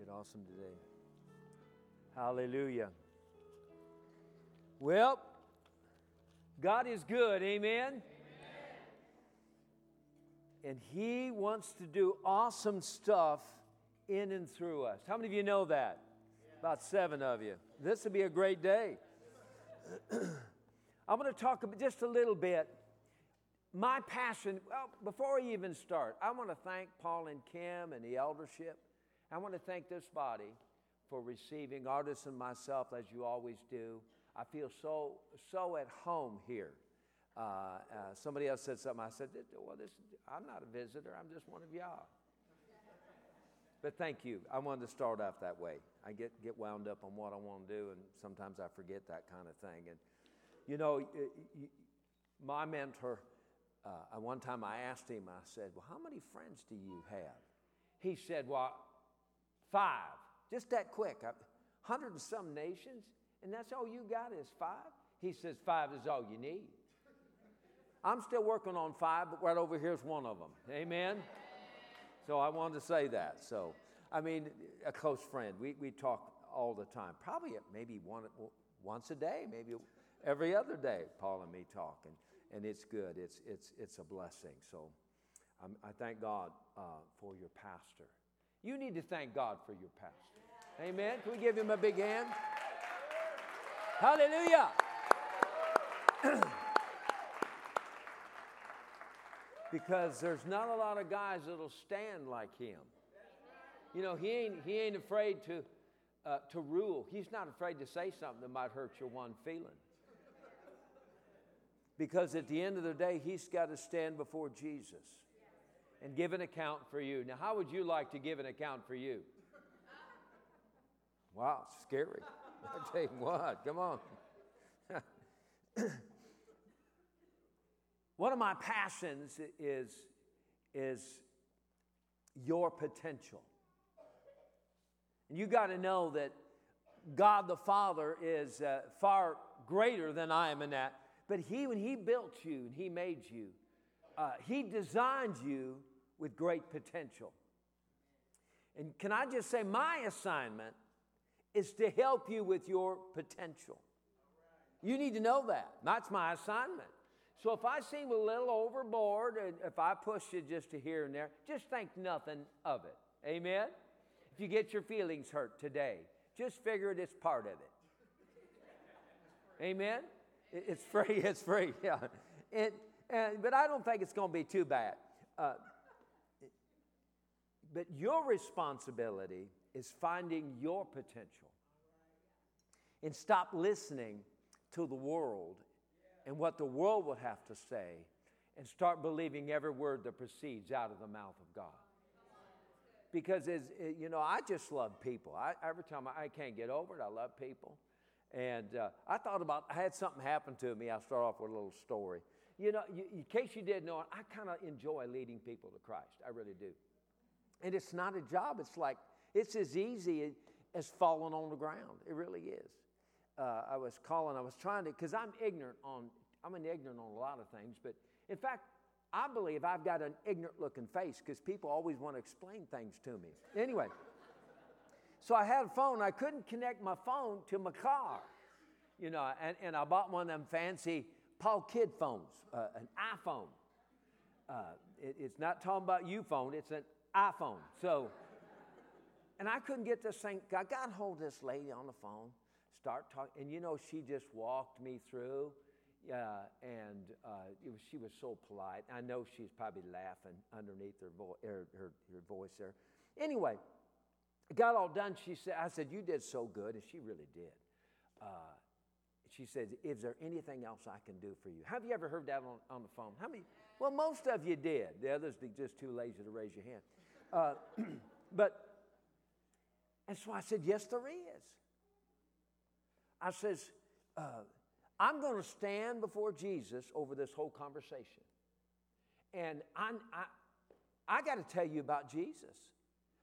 did awesome today. Hallelujah. Well, God is good, amen? amen? And He wants to do awesome stuff in and through us. How many of you know that? Yeah. About seven of you. This will be a great day. I'm going to talk just a little bit. My passion, well, before I even start, I want to thank Paul and Kim and the eldership. I want to thank this body for receiving Artis and myself as you always do. I feel so, so at home here. Uh, uh, somebody else said something. I said, Well, this, I'm not a visitor, I'm just one of y'all. But thank you. I wanted to start off that way. I get, get wound up on what I want to do, and sometimes I forget that kind of thing. And, you know, my mentor, uh, one time I asked him, I said, Well, how many friends do you have? He said, Well, five. Just that quick. Hundred and some nations, and that's all you got is five? He says, Five is all you need. I'm still working on five, but right over here is one of them. Amen? So I wanted to say that. So, I mean, a close friend. We, we talk all the time. Probably maybe one, once a day, maybe every other day, Paul and me talk. And, and it's good. It's, it's, it's a blessing. So I'm, i thank God uh, for your pastor. You need to thank God for your pastor. Amen. Can we give him a big hand? Hallelujah. because there's not a lot of guys that'll stand like him. You know, he ain't, he ain't afraid to, uh, to rule. He's not afraid to say something that might hurt your one feeling. Because at the end of the day, he's got to stand before Jesus and give an account for you. Now, how would you like to give an account for you? Wow, scary. I tell you what, come on. One of my passions is, is your potential. And you got to know that God the Father is uh, far greater than I am in that. But He, when He built you and He made you, uh, He designed you with great potential. And can I just say, my assignment is to help you with your potential. You need to know that. That's my assignment. So if I seem a little overboard, and if I push you just to here and there, just think nothing of it. Amen? If you get your feelings hurt today, just figure it is part of it. Amen? It's free. It's free. Yeah. It, and, but I don't think it's going to be too bad. Uh, but your responsibility is finding your potential and stop listening to the world and what the world would have to say and start believing every word that proceeds out of the mouth of God. Because, as, you know, I just love people. I, every time I, I, can't get over it, I love people. And uh, I thought about, I had something happen to me. I'll start off with a little story. You know, you, in case you didn't know, I kind of enjoy leading people to Christ. I really do. And it's not a job, it's like, it's as easy as falling on the ground. It really is uh, I was calling, I was trying to, because I'm ignorant on, I'm an ignorant on a lot of things, but in fact, I believe I've got an ignorant looking face because people always want to explain things to me. Anyway, so I had a phone, I couldn't connect my phone to my car, you know, and, and I bought one of them fancy Paul Kidd phones, uh, an iPhone. Uh, it, it's not talking about you phone, it's an iPhone. So, and I couldn't get this thing, I got hold of this lady on the phone start talking. And you know, she just walked me through. And uh, was, she was so polite. I know she's probably laughing underneath her, vo- her, her, her voice there. Anyway, got all done. She said, I said, You did so good. And she really did. Uh, she said, Is there anything else I can do for you? Have you ever heard that on, on the phone? How many? Well, most of you did. The others are just too lazy to raise your hand. Uh, but, and so I said, Yes, there is. I says, uh, I'm going to stand before Jesus over this whole conversation. And I'm, I, I got to tell you about Jesus.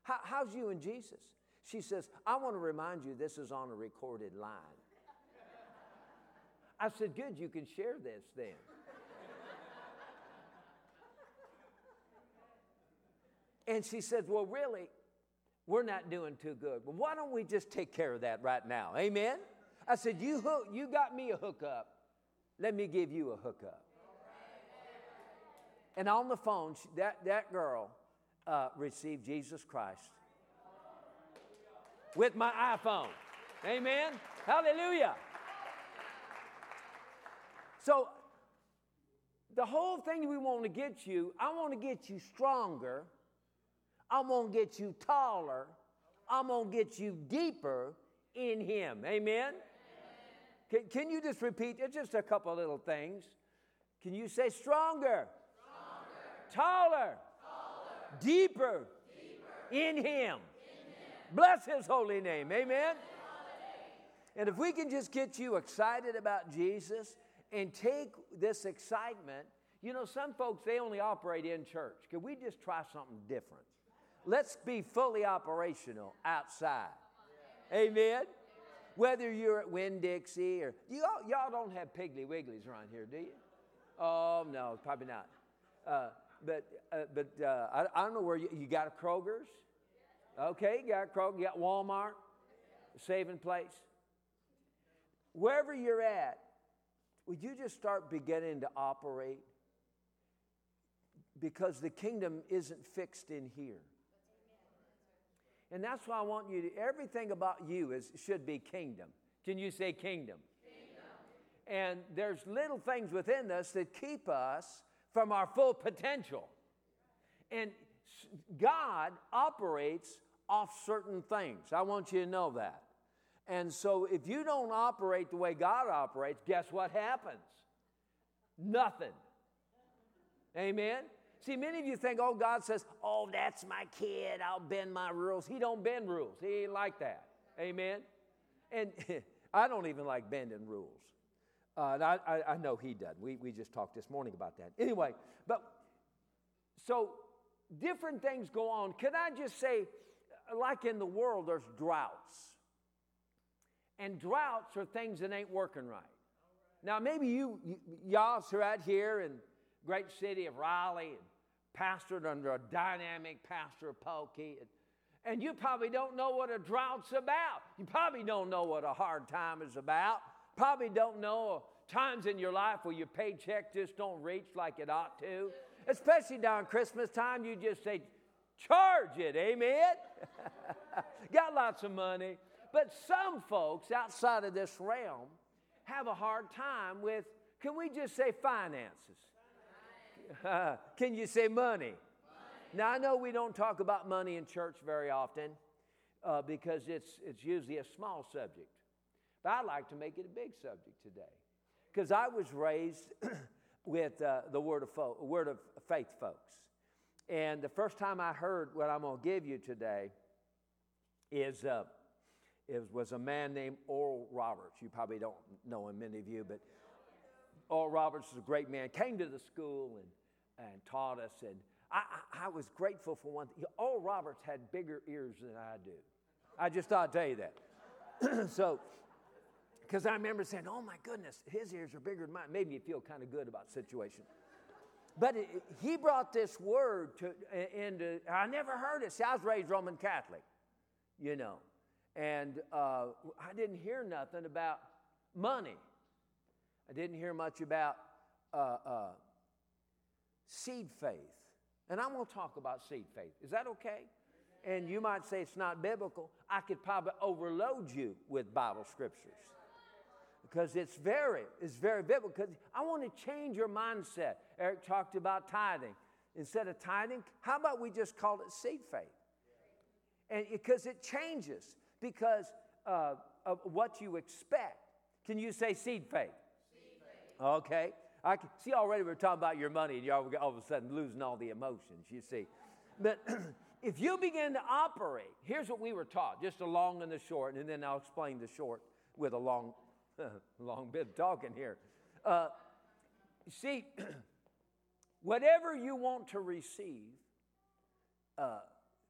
How, how's you and Jesus? She says, I want to remind you this is on a recorded line. I said, Good, you can share this then. And she says, Well, really, we're not doing too good. But why don't we just take care of that right now? Amen? I said, You, hook, you got me a hookup. Let me give you a hookup. And on the phone, that, that girl uh, received Jesus Christ with my iPhone. Amen? Hallelujah. So, the whole thing we want to get you, I want to get you stronger. I'm going to get you taller. I'm going to get you deeper in Him. Amen? Can, can, you just repeat? Just a couple little things. Can you say stronger? taller, taller deeper, deeper, in, him. in Him. Bless His holy name. Amen. And if we can just get you excited about Jesus and take this excitement, you know, some folks, they only operate in church. Can we just try something different? Let's be fully operational outside. Amen. Whether you're at Winn Dixie or you all, y'all don't have Piggly Wigglies around here, do you? Oh no, probably not. Uh, but uh, but uh, I, I, don't know where you, you got a Kroger's. Okay, you got Kroger, you got Walmart, saving place. Wherever you're at, would you just start beginning to operate? Because the kingdom isn't fixed in here. And that's why I want you to, everything about you is, should be kingdom. Can you say kingdom? kingdom? And there's little things within us that keep us from our full potential. And God operates off certain things. I want you to know that. And so if you don't operate the way God operates, guess what happens? Nothing. Amen? See, many of you think, oh, God says, oh, that's my kid. I'll bend my rules. He don't bend rules. He ain't like that. Amen? And I don't even like bending rules. Uh, I, I, I, know he doesn't. We, we just talked this morning about that. Anyway, but so different things go on. Can I just say, like in the world, there's droughts. And droughts are things that ain't working right. Now, maybe you, y'all are out here in great city of Raleigh and pastored under a dynamic pastor Pokey, and, and you probably don't know what a drought's about. You probably don't know what a hard time is about. Probably don't know times in your life where your paycheck just don't reach like it ought to. Especially down Christmas time, you just say, charge it, amen? Got lots of money. But some folks outside of this realm have a hard time with, can we just say finances? Can you say money? money? Now, I know we don't talk about money in church very often uh, because it's, it's usually a small subject. But I'd like to make it a big subject today because I was raised with uh, the word of, word of faith folks. And the first time I heard what I'm going to give you today is uh, it was a man named Oral Roberts. You probably don't know him, many of you, but Oral Roberts is a great man. Came to the school and, and taught us, and I, I, I was grateful for one thing. Oral Roberts had bigger ears than I do. I just thought I'd tell you that. so, because I remember saying, "Oh my goodness, his ears are bigger than mine." Made me feel kind of good about the situation. But it, he brought this word to into. I never heard it. See, I was raised Roman Catholic, you know, and uh, I didn't hear nothing about money. I didn't hear much about uh, uh, seed faith. And I'm going to talk about seed faith. Is that okay? And you might say it's not biblical. I could probably overload you with Bible scriptures because it's very, it's very biblical. Because I want to change your mindset. Eric talked about tithing. Instead of tithing, how about we just call it seed faith? And because it changes because uh, of what you expect. Can you say seed faith? Seed faith. Okay. I can, see already we're talking about your money and you're all of a sudden losing all the emotions, you see. But if you begin to operate, here's what we were taught, just a long and the short, and then I'll explain the short with a long, long bit of talking here. Uh, see, whatever you want to receive uh,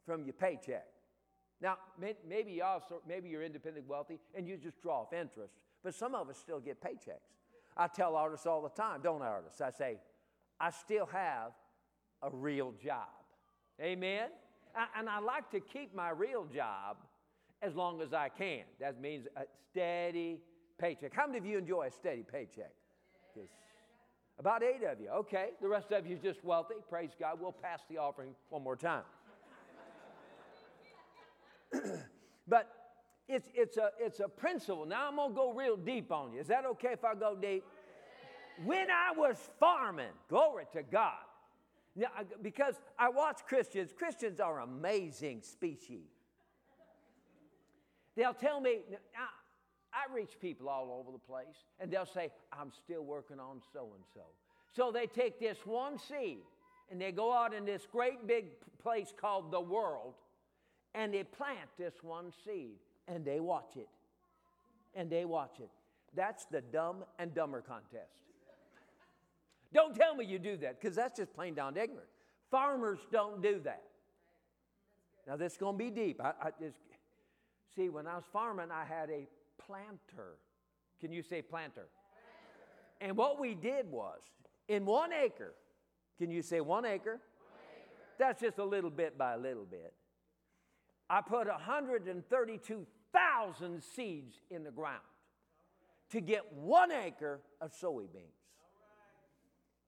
from your paycheck, now, maybe also, maybe you're independent wealthy and you just draw off interest, but some of us still get paychecks. I tell Artis all the time, don't I, Artis? I say, I still have a real job. Amen? and I like to keep my real job as long as I can. That means a steady paycheck. How many of you enjoy a steady paycheck? Just about eight of you. Okay. The rest of you just wealthy. Praise God. We'll pass the offering one more time. but it's, it's, a, it's a principle. Now I'm going to go real deep on you. Is that okay if I go deep? When I was farming, glory to God, now, because I watch Christians, Christians are amazing species. They'll tell me, I, I reach people all over the place, and they'll say, I'm still working on so and so. So they take this one seed and they go out in this great big place called the world and they plant this one seed and they watch it. And they watch it. That's the dumb and dumber contest. Don't tell me you do that because that's just plain down ignorant. Farmers don't do that. Now, this is going to be deep. I, I just, see, when I was farming, I had a planter. Can you say planter? planter? And what we did was, in one acre, can you say one acre? One acre? That's just a little bit by a little bit. I put 132,000 seeds in the ground to get one acre of soybeans.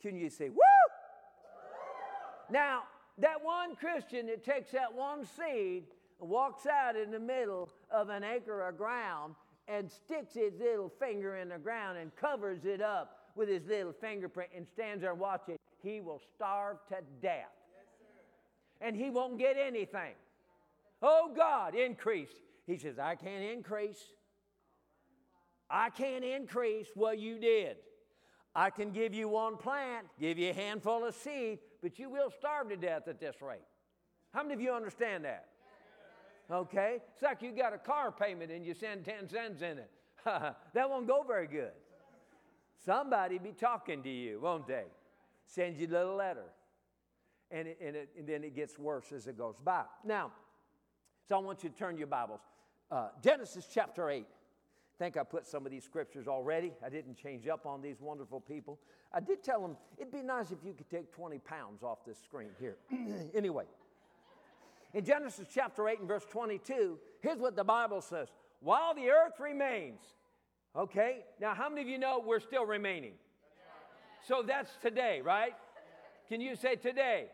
Can you say, woo? Now, that one Christian that takes that one seed and walks out in the middle of an acre of ground and sticks his little finger in the ground and covers it up with his little fingerprint and stands there and watches, he will starve to death. and he won't get anything. Oh God, increase. He says, I can't increase. I can't increase what you did. I can give you one plant, give you a handful of seed, but you will starve to death at this rate. How many of you understand that? Okay? It's like you got a car payment and you send 10 cents in it. that won't go very good. Somebody be talking to you, won't they? Send you a little letter. And, it, and, it, and then it gets worse as it goes by. Now, so I want you to turn your Bibles. Uh, Genesis chapter 8 think I put some of these scriptures already. I didn't change up on these wonderful people. I did tell them it'd be nice if you could take 20 pounds off this screen here. anyway, in Genesis chapter 8 and verse 22, here's what the Bible says While the earth remains, okay, now how many of you know we're still remaining? So that's today, right? Can you say today? today.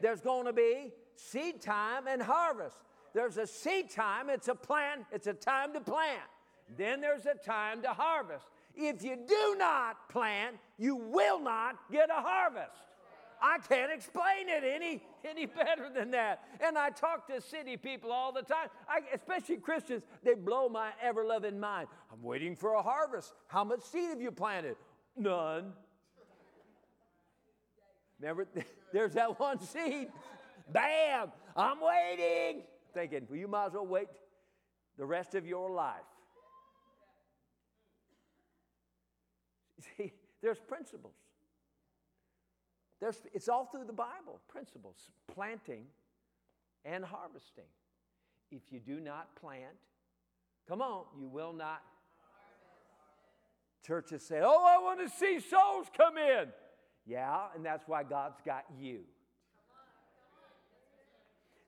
There's going to be seed time and harvest. There's a seed time, it's a plant, it's a time to plant. Then there's a time to harvest. If you do not plant, you will not get a harvest. I can't explain it any, any better than that. And I talk to city people all the time, I, especially Christians. They blow my ever loving mind. I'm waiting for a harvest. How much seed have you planted? None. Remember, there's that one seed. Bam! I'm waiting. Thinking, well, you might as well wait the rest of your life. See, there's principles. There's, it's all through the Bible principles planting and harvesting. If you do not plant, come on, you will not. Churches say, Oh, I want to see souls come in. Yeah, and that's why God's got you.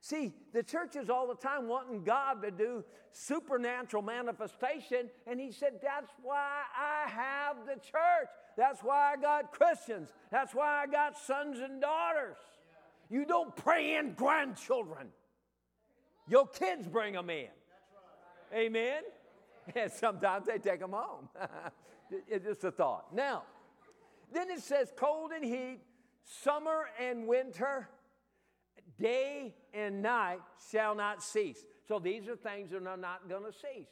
See, the churches all the time wanting God to do supernatural manifestation, and He said, That's why I have the church. That's why I got Christians. That's why I got sons and daughters. You don't pray in grandchildren, your kids bring them in. Amen? And sometimes they take them home. it's just a thought. Now, then it says cold and heat, summer and winter Day and night shall not cease. So these are things that are not going to cease.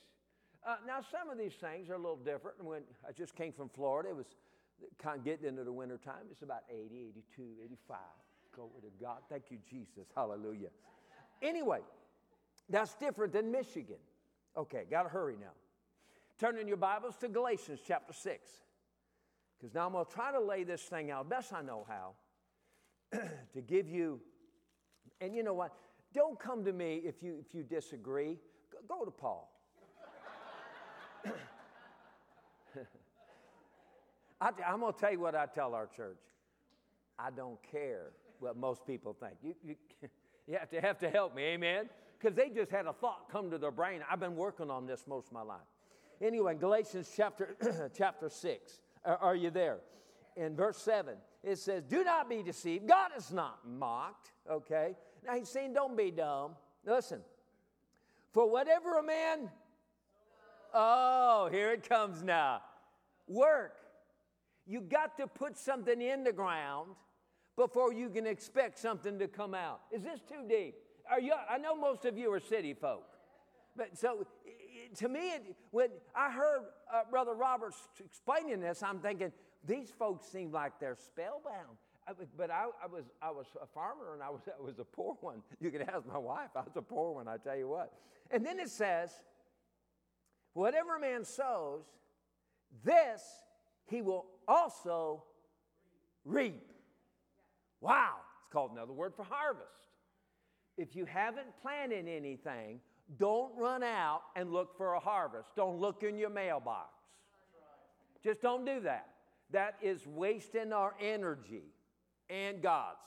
Uh, now, some of these things are a little different. When I just came from Florida, it was kind of getting into the winter time. It's about 80, 82, 85. Glory to God. Thank you, Jesus. Hallelujah. Anyway, that's different than Michigan. Okay, got to hurry now. Turn in your Bibles to Galatians chapter 6. Because now I'm going to try to lay this thing out best I know how to give you and you know what? Don't come to me if you, if you disagree. Go, to Paul. I, am going to tell you what I tell our church. I don't care what most people think. You, you, You have to have to help me, amen? Because they just had a thought come to their brain. I've been working on this most of my life. Anyway, Galatians chapter chapter six. Are, are you there? In verse seven, it says, "Do not be deceived. God is not mocked." Okay. Now he's saying, "Don't be dumb." Listen. For whatever a man, oh, here it comes now. Work. You got to put something in the ground before you can expect something to come out. Is this too deep? Are you, I know most of you are city folk. But so to me, when I heard uh, Brother Roberts explaining this, I'm thinking, these folks seem like they're spellbound. I, but I, I, was, I was a farmer and I was, I was a poor one. You can ask my wife, I was a poor one, I tell you what. And then it says, whatever man sows, this he will also reap. Wow, it's called another word for harvest. If you haven't planted anything, don't run out and look for a harvest. Don't look in your mailbox. Just don't do that. That is wasting our energy and God's.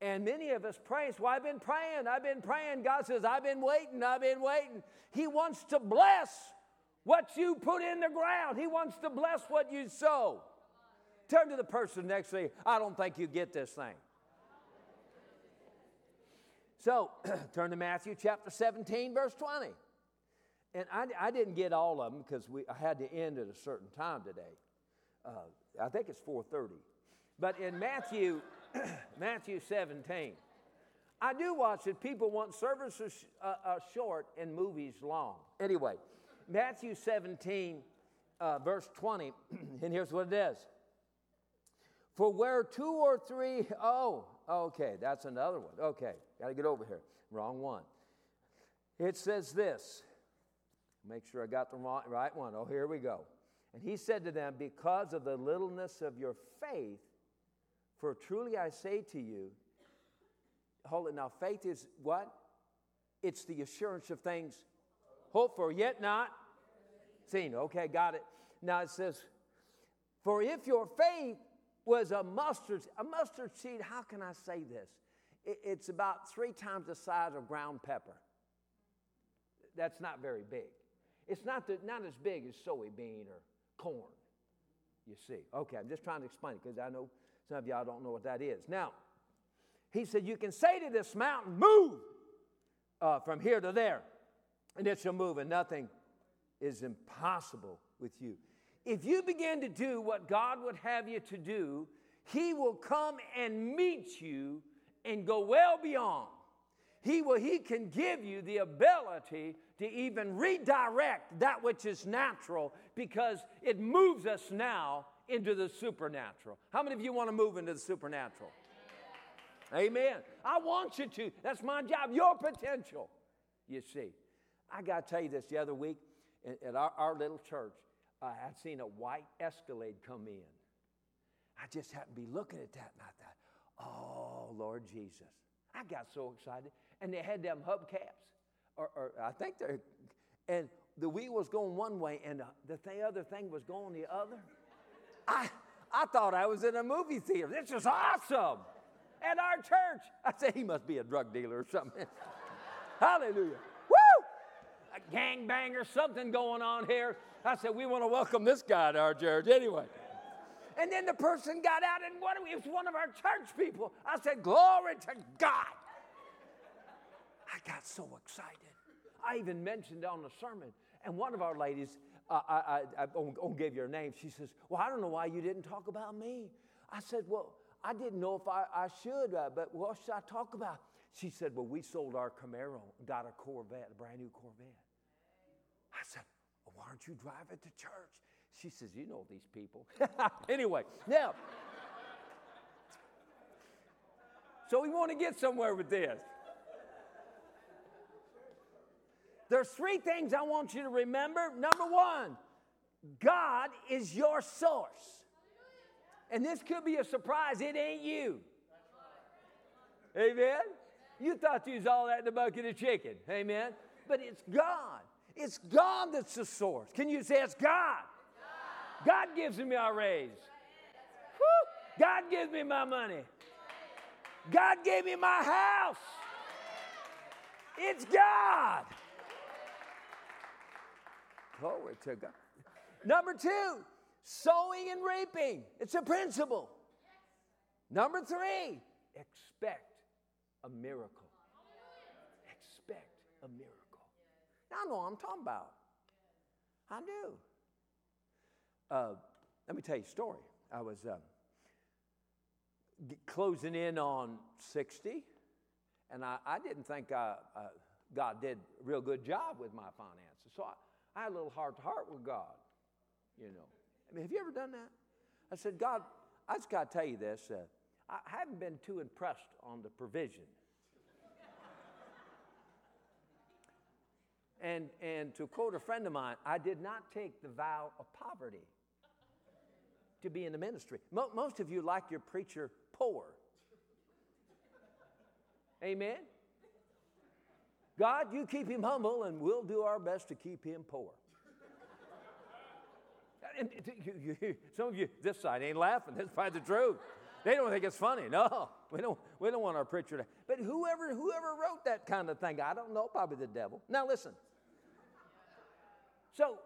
And many of us pray. So I've been praying. I've been praying. God says, I've been waiting. I've been waiting. He wants to bless what you put in the ground. He wants to bless what you sow. Turn to the person next to you. I don't think you get this thing. So, turn to Matthew chapter 17, verse 20. And I, I didn't get all of them because we, I had to end at a certain time today. Uh, I think it's 4.30. But in Matthew, Matthew 17, I do watch it. People want services uh, uh, short and movies long. Anyway, Matthew 17, uh, verse 20, and here's what it is. For where two or three, oh, okay, that's another one. Okay, got to get over here. Wrong one. It says this. Make sure I got the right one. Oh, here we go. And he said to them, Because of the littleness of your faith, for truly I say to you, hold it now, faith is what? It's the assurance of things hope for, yet not seen. Okay, got it. Now it says, For if your faith was a mustard, a mustard seed, how can I say this? It's about three times the size of ground pepper. That's not very big. It's not, the, not as big as soybean or corn, you see. Okay, I'm just trying to explain it because I know some of y'all don't know what that is. Now, he said, You can say to this mountain, Move uh, from here to there, and it shall move, and nothing is impossible with you. If you begin to do what God would have you to do, He will come and meet you and go well beyond. He, will, he can give you the ability to even redirect that which is natural because it moves us now into the supernatural. How many of you want to move into the supernatural? Amen. I want you to. That's my job, your potential. You see, I got to tell you this the other week at our, our little church, uh, I had seen a white Escalade come in. I just happened to be looking at that and I thought, oh, Lord Jesus. I got so excited. And they had them hubcaps, or, or I think they're, and the wheel was going one way and the, the other thing was going the other. I, I thought I was in a movie theater. This is awesome. At our church. I said, he must be a drug dealer or something. Hallelujah Woo! a gangbang or something going on here. I said, we want to welcome this guy to our church anyway. And then the person got out and what it was one of our church people. I said, Glory to God. I got so excited. I even mentioned on the sermon, and one of our ladies, uh, I, I, I won't give you her name, she says, Well, I don't know why you didn't talk about me. I said, Well, I didn't know if I, I should, uh, but what should I talk about? She said, Well, we sold our Camaro, got a Corvette, a brand new Corvette. I said, well, Why aren't you driving to church? She says, You know these people. anyway, now, so we want to get somewhere with this. There's three things I want you to remember. Number one, God is your source. And this could be a surprise. It ain't you. Amen? You thought you was all that in the bucket of chicken. Amen? But it's God. It's God that's the source. Can you say it's God? God, God gives me my raise. Woo! God gives me my money. God gave me my house. It's God. Glory to God. Number two, sowing and reaping. It's a principle. Number three, expect a miracle. Expect a miracle. Now, I know what I'm talking about. I do. Uh, let me tell you a story. I was uh, closing in on 60, and I, I didn't think I, uh, God did a real good job with my finances. So I, I had a little heart to heart with God, you know. I mean, have you ever done that? I said, God, I just got to tell you this. Uh, I haven't been too impressed on the provision. and, and to quote a friend of mine, I did not take the vow of poverty to be in the ministry. Mo- most of you like your preacher poor. Amen? God, you keep him humble, and we'll do our best to keep him poor. and, you, you, some of you, this side ain't laughing. That's probably the truth. They don't think it's funny. No, we don't, we don't want our preacher to. But whoever, whoever wrote that kind of thing, I don't know, probably the devil. Now listen. So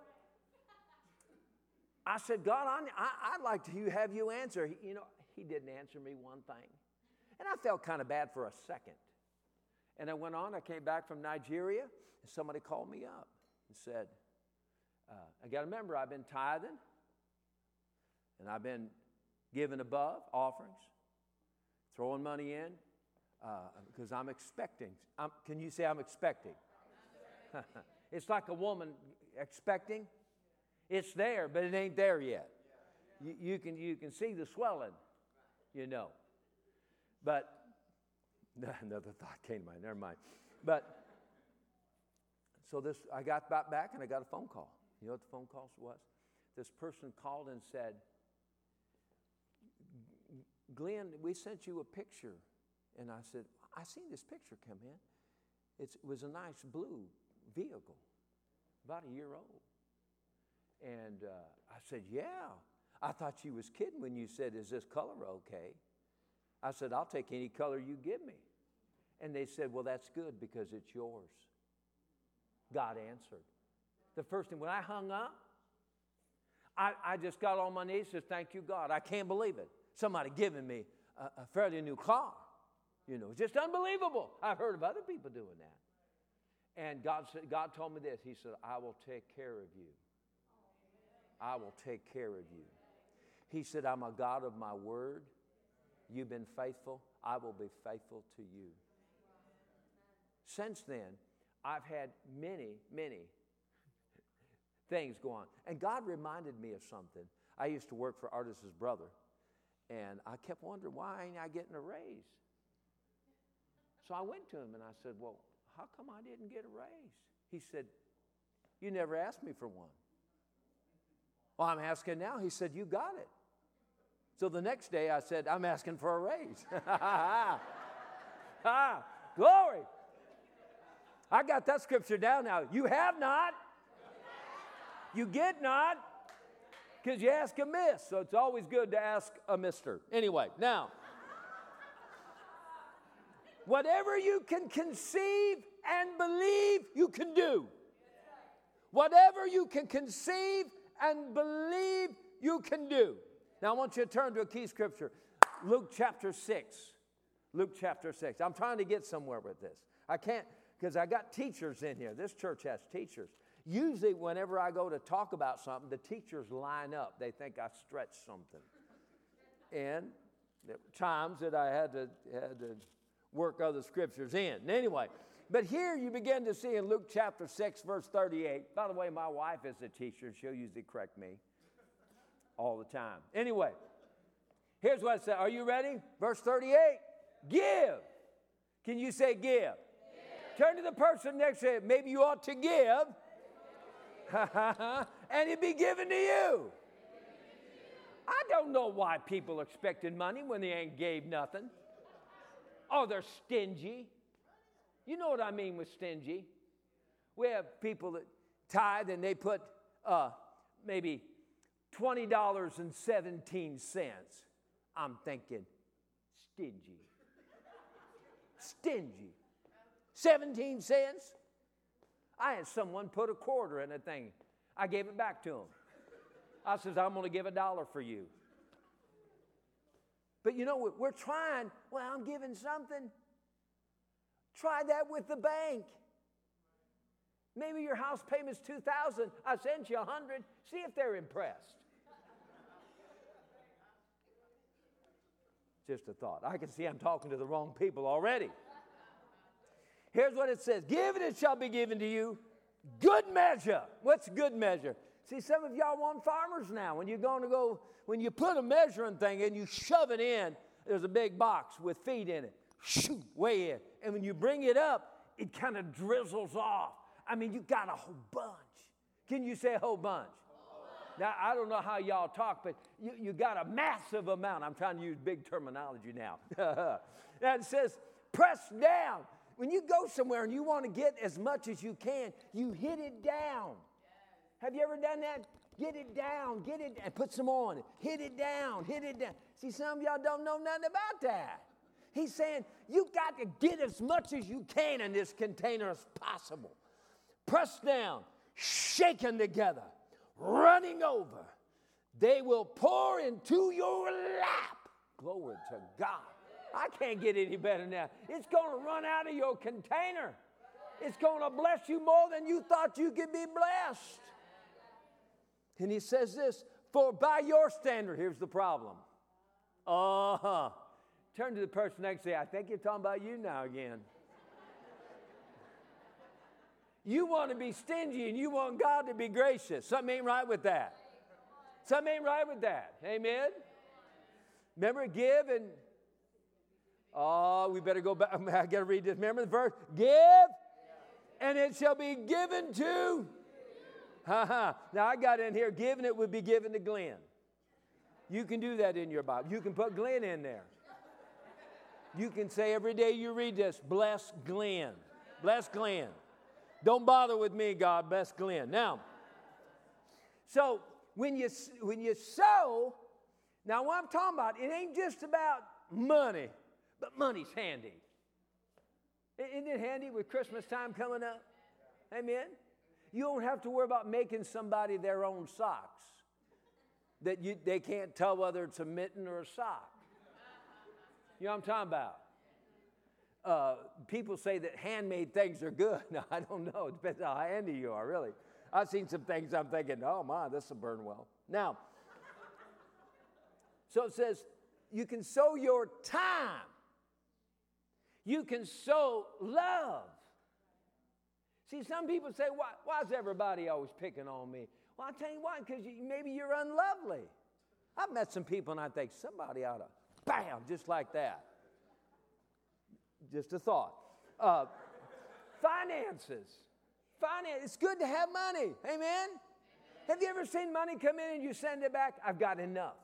I said, God, I, would like to have you answer. You know, he didn't answer me one thing. And I felt kind of bad for a second. And I went on, I came back from Nigeria, and somebody called me up and said, uh, I got to remember, I've been tithing, and I've been giving above offerings, throwing money in, because uh, I'm expecting. I'm, can you say I'm expecting? it's like a woman expecting. It's there, but it ain't there yet. You, you, can, you can see the swelling, you know. But another thought came to mind, never mind. But so this, I got back and I got a phone call. You know what the phone call was? This person called and said, Glenn, we sent you a picture. And I said, I seen this picture come in. It's, it was a nice blue vehicle, about a year old. And uh, I said, Yeah. I thought you was kidding when you said, Is this color okay? I said, I'll take any color you give me. And they said, Well, that's good because it's yours. God answered. The first thing, when I hung up, I, I just got on my knees and said, Thank you, God. I can't believe it somebody giving me a, a fairly new car. You know, it's just unbelievable. I've heard of other people doing that. And God, said, God told me this He said, I will take care of you. I will take care of you. He said, I'm a God of my word. You've been faithful. I will be faithful to you. Since then, I've had many, many things go on. And God reminded me of something. I used to work for Artis's brother, and I kept wondering, why ain't I getting a raise? So I went to him and I said, Well, how come I didn't get a raise? He said, You never asked me for one. Well, I'm asking now. He said, You got it. So the next day I said, I'm asking for a raise. ah, glory. I got that scripture down now. You have not, you get not, because you ask amiss. So it's always good to ask a mister. Anyway, now, whatever you can conceive and believe, you can do. Whatever you can conceive and believe, you can do. Now, I want you to turn to a key scripture Luke chapter 6. Luke chapter 6. I'm trying to get somewhere with this. I can't, because I got teachers in here. This church has teachers. Usually, whenever I go to talk about something, the teachers line up. They think I stretch something. And there were times that I had to, had to work other scriptures in. Anyway, but here you begin to see in Luke chapter 6, verse 38. By the way, my wife is a teacher. She'll usually correct me all the time. Anyway, here's what I says. Are you ready? Verse 38 Give. Can you say give? give. Turn to the person next to you. Maybe you ought to give and it'd be given to you. I don't know why people expected money when they ain't gave nothing. Oh, they're stingy. You know what I mean with stingy? We have people that tithe and they put uh, maybe $20.17. I'm thinking, stingy. Stingy. 17 cents. I had someone put a quarter in a thing. I gave it back to him. I says, I'm going to give a dollar for you. But you know, what? we're trying, well, I'm giving something. Try that with the bank. Maybe your house payment's 2000 I sent you 100 See if they're impressed. Just a thought. I can see I'm talking to the wrong people already. Here's what it says Give it shall be given to you. Good measure. What's good measure? See, some of y'all want farmers now. When you're going to go, when you put a measuring thing and you shove it in, there's a big box with feet in it. Shoot, way in. And when you bring it up, it kind of drizzles off. I mean, you got a whole bunch. Can you say a whole bunch? Now, I don't know how y'all talk, but you, you got a massive amount. I'm trying to use big terminology now. that says, press down. When you go somewhere and you want to get as much as you can, you hit it down. Have you ever done that? Get it down, get it, and put some on it. Hit it down, hit it down. See, some of y'all don't know nothing about that. He's saying you got to get as much as you can in this container as possible. Press down, shaken together, running over. They will pour into your lap. Glory to God. I can't get any better now. It's going to run out of your container. It's going to bless you more than you thought you could be blessed. And he says this For by your standard, here's the problem. Uh huh. Turn to the person next to you. I think you're talking about you now again. You want to be stingy and you want God to be gracious. Something ain't right with that. Something ain't right with that. Amen? Remember, give and. Oh, we better go back. I got to read this. Remember the verse? Give, and it shall be given to. Ha. Now I got in here, giving it would be given to Glenn. You can do that in your Bible. You can put Glenn in there. You can say every day you read this, bless Glenn. Bless Glenn. Don't bother with me, God. Bless Glenn. Now, so when you when you sow, now what I'm talking about, it ain't just about money, but money's handy. Isn't it handy with Christmas time coming up? Amen. You don't have to worry about making somebody their own socks that you, they can't tell whether it's a mitten or a sock. You know what I'm talking about? Uh, people say that handmade things are good. No, I don't know. It depends on how handy you are, really. I've seen some things I'm thinking, oh my, this will burn well. Now, so it says, you can sow your time, you can sow love. See, some people say, why, why is everybody always picking on me? Well, I'll tell you why, because you, maybe you're unlovely. I've met some people and I think somebody ought to, bam, just like that. Just a thought. Uh, finances. Finance. It's good to have money. Amen? Have you ever seen money come in and you send it back? I've got enough.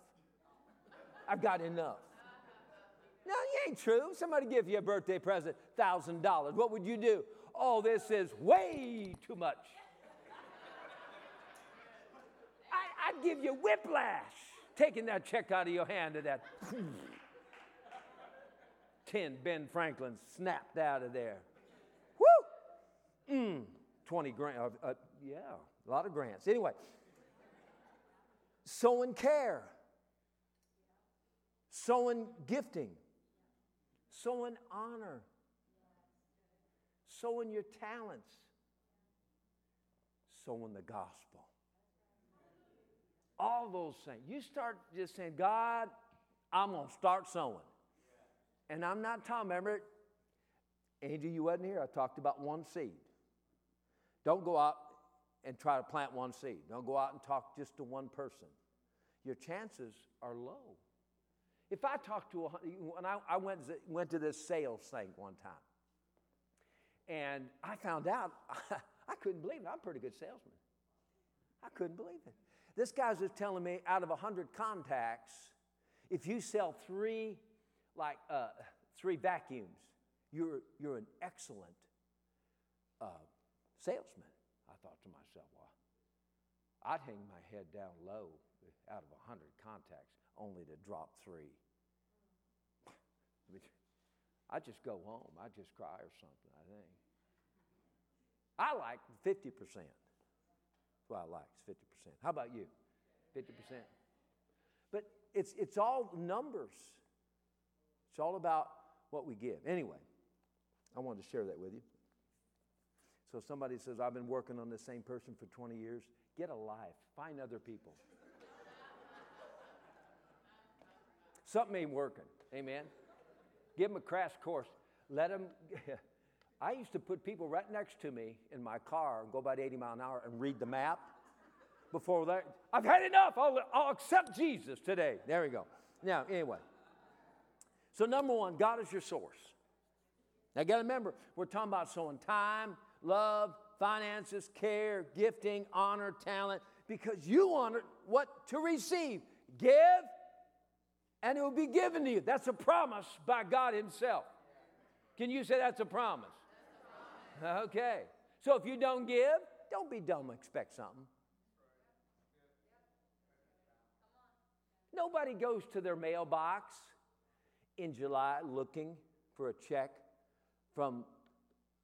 I've got enough. No, it ain't true. Somebody give you a birthday present, $1,000. What would you do? Oh, this is way too much. I, I'd give you whiplash taking that check out of your hand and that 10 Ben Franklin snapped out of there. Woo! Mm, 20 grand. Uh, uh, yeah, a lot of grants. Anyway, sowing care, sowing gifting, sowing honor sowing your talents, sowing the gospel. All those things. You start just saying, God, I'm going to start sowing. And I'm not talking, remember, Angel, you wasn't here. I talked about one seed. Don't go out and try to plant one seed. Don't go out and talk just to one person. Your chances are low. If I talk to a, when I, I went, went to this sales thing one time, and I found out, I couldn't believe it. I'm a pretty good salesman. I couldn't believe it. This guy's just telling me out of 100 contacts, if you sell three, like uh, three vacuums, you're, you're an excellent uh, salesman. I thought to myself, well, I'd hang my head down low out of 100 contacts only to drop three. I just go home. I just cry or something, I think. I like 50%. That's what I like, is 50%. How about you? 50%? But it's, it's all numbers. It's all about what we give. Anyway, I wanted to share that with you. So somebody says, I've been working on the same person for 20 years. Get a life, find other people. Something ain't working. Amen. Give them a crash course. Let them. I used to put people right next to me in my car and go about 80 mile an hour and read the map. Before that, I've had enough. I'll, I'll accept Jesus today. There we go. Now, anyway. So, number one, God is your source. Now, you got to remember, we're talking about sowing time, love, finances, care, gifting, honor, talent, because you want what to receive. Give, and it will be given to you. That's a promise by God Himself. Can you say that's a promise? That's a promise. Okay. So if you don't give, don't be dumb, expect something. Nobody goes to their mailbox in July looking for a check from,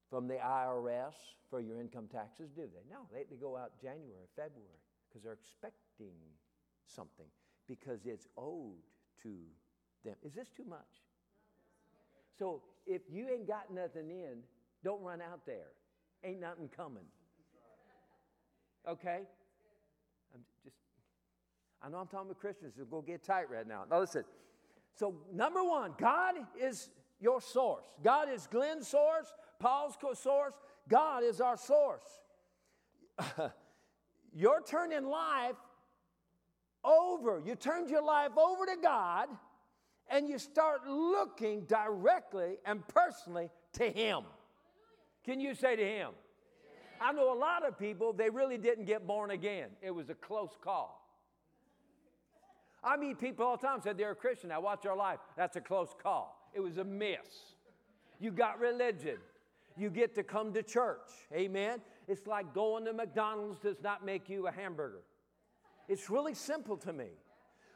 from the IRS for your income taxes, do they? No, they, they go out January, February, because they're expecting something, because it's owed to them. Is this too much? So if you ain't got nothing in, don't run out there. Ain't nothing coming. Okay? I'm just, I know I'm talking to Christians, so go get tight right now. Now listen. So, number one, God is your source. God is Glenn's source, Paul's source. God is our source. your turn in life over, you turned your life over to God and you start looking directly and personally to Him. Can you say to Him? I know a lot of people, they really didn't get born again. It was a close call. I meet people all the time said they're a Christian. I watch their life. That's a close call. It was a miss. You got religion. You get to come to church. Amen. It's like going to McDonald's does not make you a hamburger. It's really simple to me.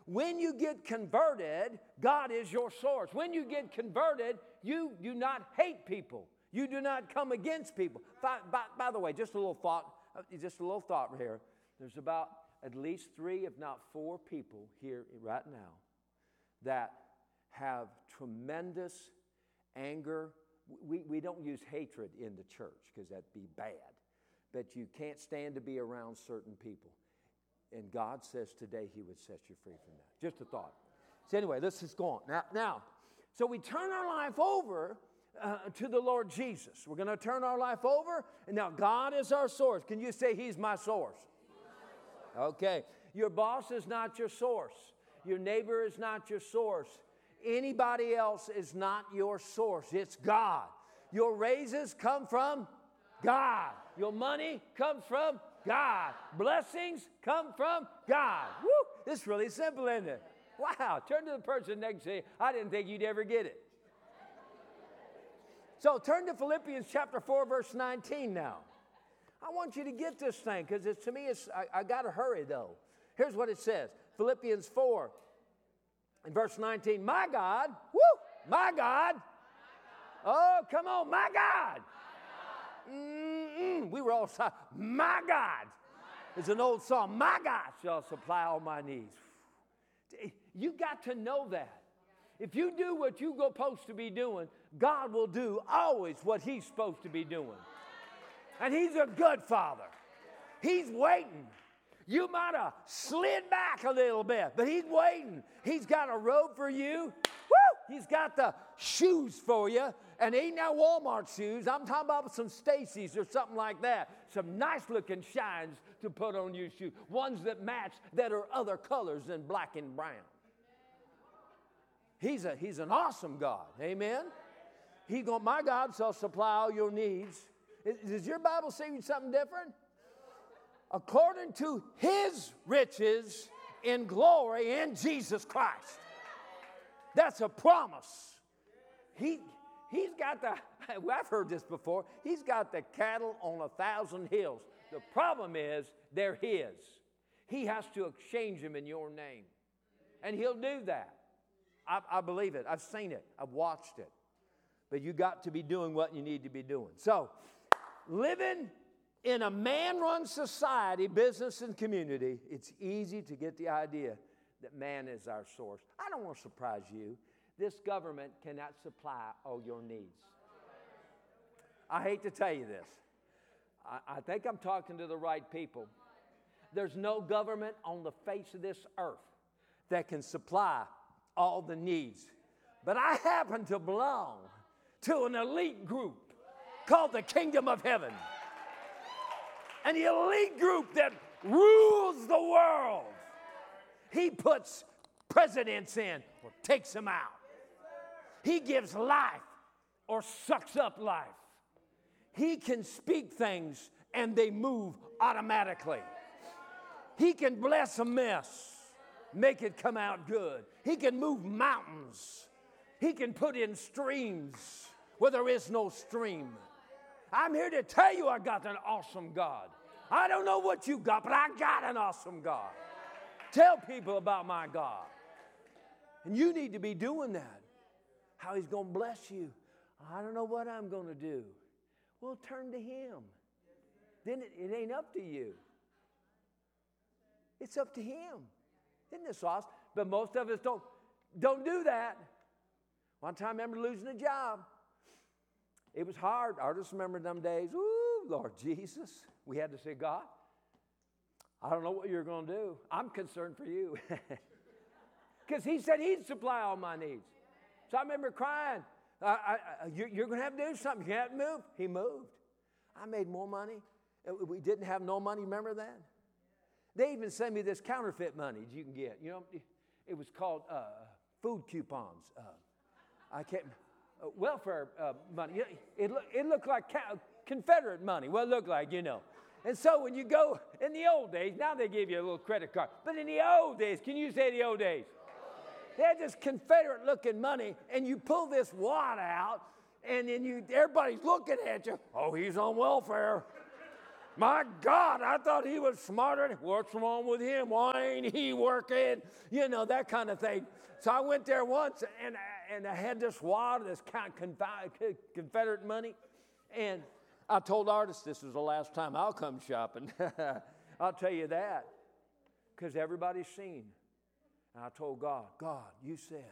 When you get converted, God is your source. When you get converted, you do not hate people. You do not come against people. By, by, by the way, just a little thought, uh, just a little thought here. There's about at least three, if not four people here right now that have tremendous anger. We, we don't use hatred in the church because that'd be bad, but you can't stand to be around certain people. And God says today He would set you free from that. Just a thought. So, anyway, let's just go on. Now, now so we turn our life over uh, to the Lord Jesus. We're going to turn our life over, and now God is our source. Can you say He's my source? Okay. Your boss is not your source. Your neighbor is not your source. Anybody else is not your source. It's God. Your raises come from God. Your money comes from God. Blessings come from God. Woo! It's really simple, isn't it? Wow. Turn to the person next to you. I didn't think you'd ever get it. So turn to Philippians chapter 4, verse 19 now. I want you to get this thing because it's to me, it's, I, I got to hurry though. Here's what it says Philippians 4 and verse 19. My God, woo, my God. Oh, come on, my God. We were all. My God. It's an old song. My God shall supply all my needs. You got to know that. If you do what you're supposed to be doing, God will do always what He's supposed to be doing. And He's a good Father. He's waiting. You might have slid back a little bit, but He's waiting. He's got a robe for you. Woo! He's got the shoes for you. And ain't now Walmart shoes. I'm talking about some Stacy's or something like that. Some nice looking shines to put on your shoe. Ones that match that are other colors than black and brown. He's, a, he's an awesome God. Amen. He going, my God shall supply all your needs does your Bible say something different? According to his riches in glory in Jesus Christ. That's a promise. He, he's got the, I've heard this before, he's got the cattle on a thousand hills. The problem is they're his. He has to exchange them in your name. And he'll do that. I, I believe it. I've seen it. I've watched it. But you got to be doing what you need to be doing. So, living In a man run society, business, and community, it's easy to get the idea that man is our source. I don't want to surprise you. This government cannot supply all your needs. I hate to tell you this. I, I think I'm talking to the right people. There's no government on the face of this earth that can supply all the needs. But I happen to belong to an elite group called the Kingdom of Heaven. An elite group that rules the world. He puts presidents in or takes them out. He gives life or sucks up life. He can speak things and they move automatically. He can bless a mess, make it come out good. He can move mountains. He can put in streams where there is no stream. I'm here to tell you I got an awesome God. I don't know what you got, but I got an awesome God. Tell people about my God. And you need to be doing that. How He's going to bless you. I don't know what I'm going to do. Well, turn to Him. Then it, it ain't up to you. It's up to Him. Isn't this awesome? But most of us don't, don't do that. One time I remember losing a job. It was hard. I just remember them days. Ooh, Lord Jesus. We had to say, God, I don't know what you're going to do. I'm concerned for you. Because He said He'd supply all my needs. So I remember crying. I, I, you're, you're going to have to do something. You can't move. He moved. I made more money. We didn't have no money. Remember that? They even sent me this counterfeit money you can get. You know, it was called uh, food coupons. Uh, I can't, uh, welfare uh, money. It, look, it looked like Confederate money. What it looked like, you know. And so when you go in the old days, now they give you a little credit card. But in the old days, can you say the old days? They had this Confederate looking money, and you pull this wad out, and then you everybody's looking at you. Oh, he's on welfare. My God, I thought he was smarter. What's wrong with him? Why ain't he working? You know, that kind of thing. So I went there once and, and I had this wad of this Confederate money. And I told Artis this was the last time I'll come shopping. I'll tell you that. Because everybody's seen. And I told God, God, you said.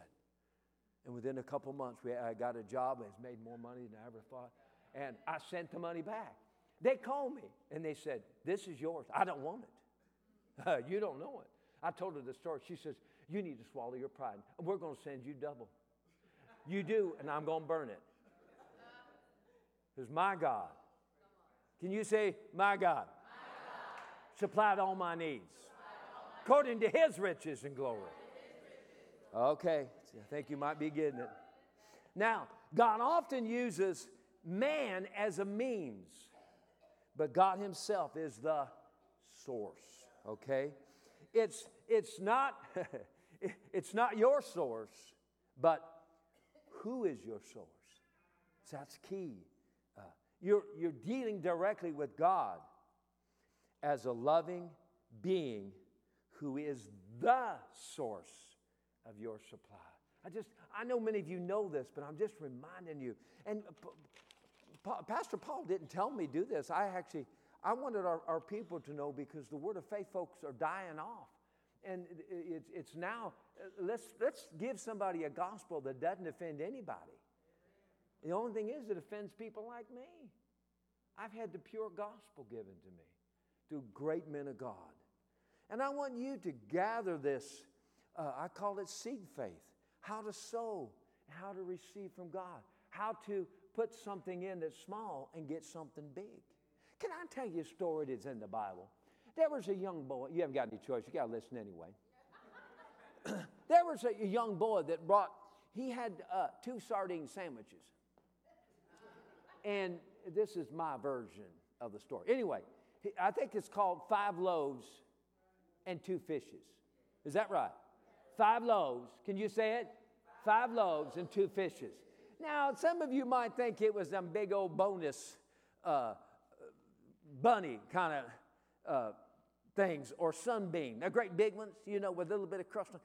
And within a couple months, we, I got a job and made more money than I ever thought. And I sent the money back. They called me and they said, This is yours. I don't want it. You don't know it. I told her the story. She says, You need to swallow your pride. We're going to send you double. You do, and I'm going to burn it. Because my God. Can you say, My God? My God. Supplied all my needs according to his riches and glory. Okay, I think you might be getting it. Now, God often uses man as a means but God Himself is the source, okay? It's, it's, not, it's not your source, but who is your source? So that's key. Uh, you're, you're dealing directly with God as a loving being who is the source of your supply. I just, I know many of you know this, but I'm just reminding you. And Pastor Paul didn't tell me do this. I actually, I wanted our, our people to know because the word of faith folks are dying off. And it's, it's now, let's, let's give somebody a gospel that doesn't offend anybody. The only thing is, it offends people like me. I've had the pure gospel given to me through great men of God. And I want you to gather this, uh, I call it seed faith how to sow, how to receive from God, how to put something in that's small and get something big. Can I tell you a story that's in the Bible? There was a young boy, you haven't got any choice, you got to listen anyway. there was a young boy that brought, he had uh, two sardine sandwiches. And this is my version of the story. Anyway, I think it's called Five Loaves and Two Fishes. Is that right? Five loaves. Can you say it? Five loaves and two fishes. Now, some of you might think it was some big old bonus uh, bunny kind of uh, things or sunbeam. They're great big ones, you know, with a little bit of crust. I'm,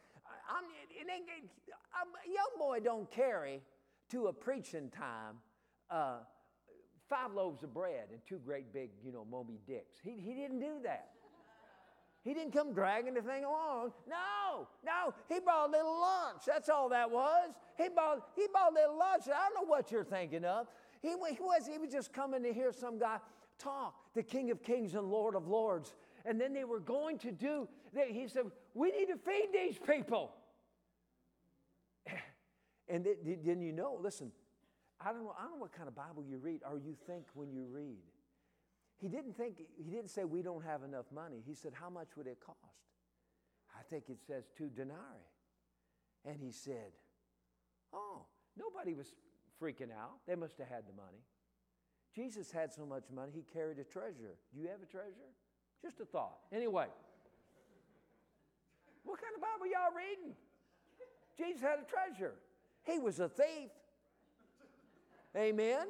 a young boy don't carry to a preaching time uh, five loaves of bread and two great big, you know, Moby Dicks. He, he didn't do that. He didn't come dragging the thing along. No, no, he brought a little lunch. That's all that was. He brought, he bought a little lunch. I don't know what you're thinking of. He, he, was, he was just coming to hear some guy talk, the King of Kings and Lord of Lords. And then they were going to do, they, he said, We need to feed these people. And then didn't you know, listen, I don't know, I don't know what kind of Bible you read or you think when you read. He didn't think, he didn't say we don't have enough money. He said, How much would it cost? I think it says two denarii. And he said, Oh, nobody was freaking out. They must have had the money. Jesus had so much money, he carried a treasure. Do you have a treasure? Just a thought. Anyway, what kind of Bible y'all reading? Jesus had a treasure. He was a thief. Amen.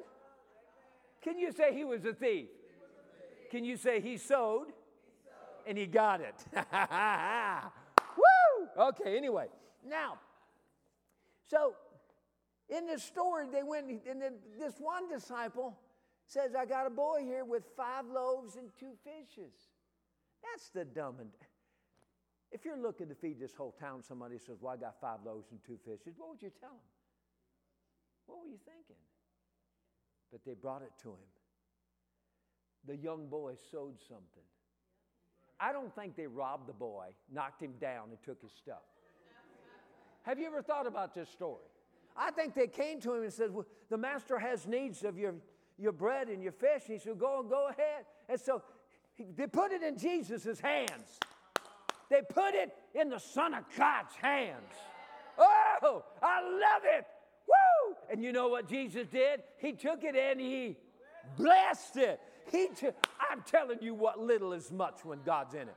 Can you say he was a thief? Can you say he sowed and he got it? Woo! Okay, anyway. Now, so in this story, they went, and then this one disciple says, I got a boy here with five loaves and two fishes. That's the dumb and if you're looking to feed this whole town, somebody says, Well, I got five loaves and two fishes, what would you tell them? What were you thinking? But they brought it to him. The young boy sowed something. I don't think they robbed the boy, knocked him down, and took his stuff. Have you ever thought about this story? I think they came to him and said, well, The master has needs of your, your bread and your fish. And he said, Go and go ahead. And so they put it in Jesus' hands. They put it in the Son of God's hands. Oh, I love it. Woo! And you know what Jesus did? He took it and he blessed it. He t- I'm telling you what little is much when God's in it.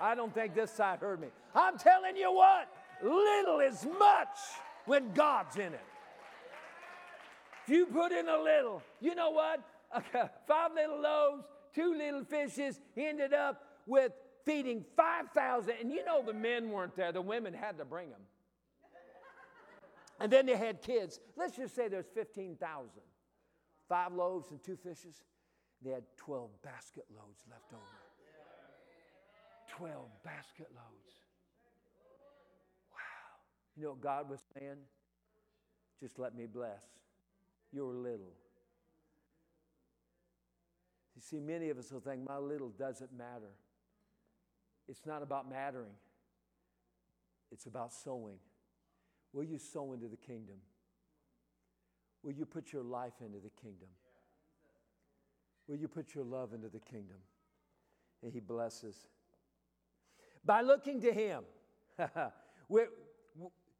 I don't think this side heard me. I'm telling you what, little is much when God's in it. If you put in a little, you know what? Five little loaves, two little fishes, he ended up with feeding 5,000. And you know the men weren't there, the women had to bring them. And then they had kids. Let's just say there's 15,000. Five loaves and two fishes. They had 12 basket loads left over. 12 basket loads. Wow. You know what God was saying? Just let me bless your little. You see, many of us will think my little doesn't matter. It's not about mattering, it's about sowing. Will you sow into the kingdom? Will you put your life into the kingdom? Will you put your love into the kingdom? And He blesses. By looking to Him, we're,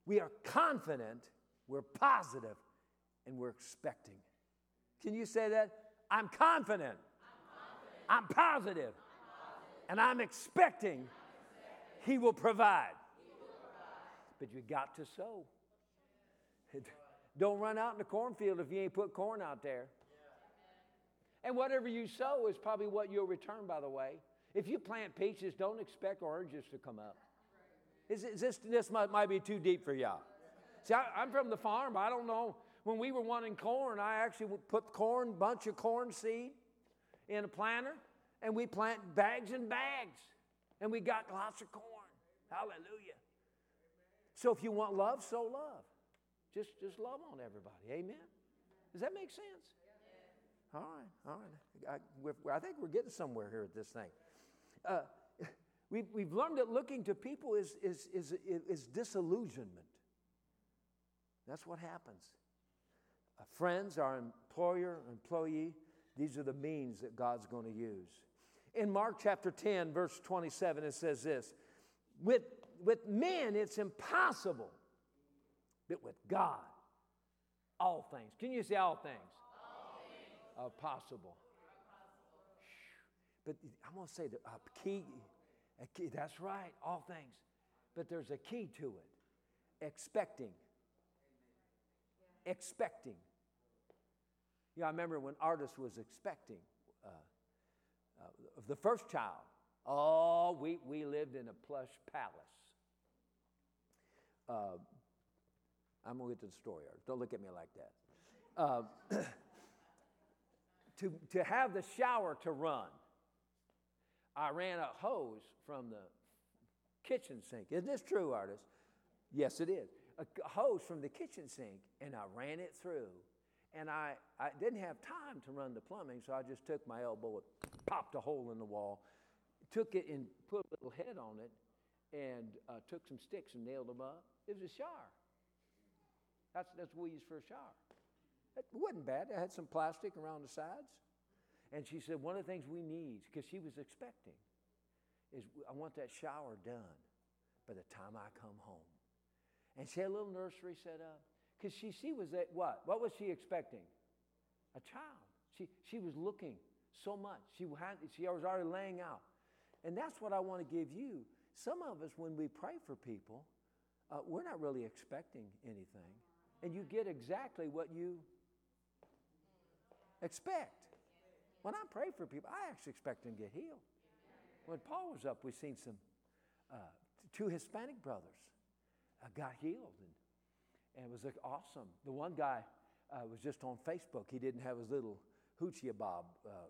we are confident, we're positive, and we're expecting. Can you say that? I'm confident. I'm, positive And I'm expecting He will provide. But you got to sow. Don't run out in the cornfield if you ain't put corn out there. And whatever you sow is probably what you'll return, by the way. If you plant peaches, don't expect oranges to come up. Is, is this, this might, might, be too deep for y'all. See, I, I'm from the farm. I don't know. When we were wanting corn, I actually would put corn, bunch of corn seed in a planter and we plant bags and bags, and we got lots of corn. Hallelujah. So if you want love, sow love. Just, just love on everybody. Amen. Does that make sense? All right, all right. I, I think we're getting somewhere here with this thing. Uh, we've, we've learned that looking to people is, is, is, is disillusionment. That's what happens. Uh, friends, our employer, employee, these are the means that God's going to use. In Mark chapter 10, verse 27, it says this with, with men, it's impossible, but with God, all things. Can you say all things? All things. Are possible. But I'm going to say the a key, a key, that's right, all things. But there's a key to it expecting. Expecting. Yeah, I remember when Artis was expecting. Uh, uh, the first child. Oh, we, we lived in a plush palace. Uh, I'm going to get to the story. Don't look at me like that. Uh, to, to have the shower to run. I ran a hose from the kitchen sink. Isn't this true, Artis? Yes, it is. A hose from the kitchen sink, and I ran it through. And I, I didn't have time to run the plumbing, so I just took my elbow and popped a hole in the wall, took it and put a little head on it, and uh, took some sticks and nailed them up. It was a shower. That's, that's what we use for a shower. It wasn't bad. It had some plastic around the sides. And she said, one of the things we need, because she was expecting, is I want that shower done by the time I come home. And she had a little nursery set up. Because she, she was at what? What was she expecting? A child. She, she was looking so much. She, had, she was already laying out. And that's what I want to give you. Some of us, when we pray for people, uh, we're not really expecting anything. And you get exactly what you expect. When I pray for people, I actually expect them to get healed. When Paul was up, we seen some uh, two Hispanic brothers uh, got healed, and, and it was like, awesome. The one guy uh, was just on Facebook. He didn't have his little hoochie bob. Uh,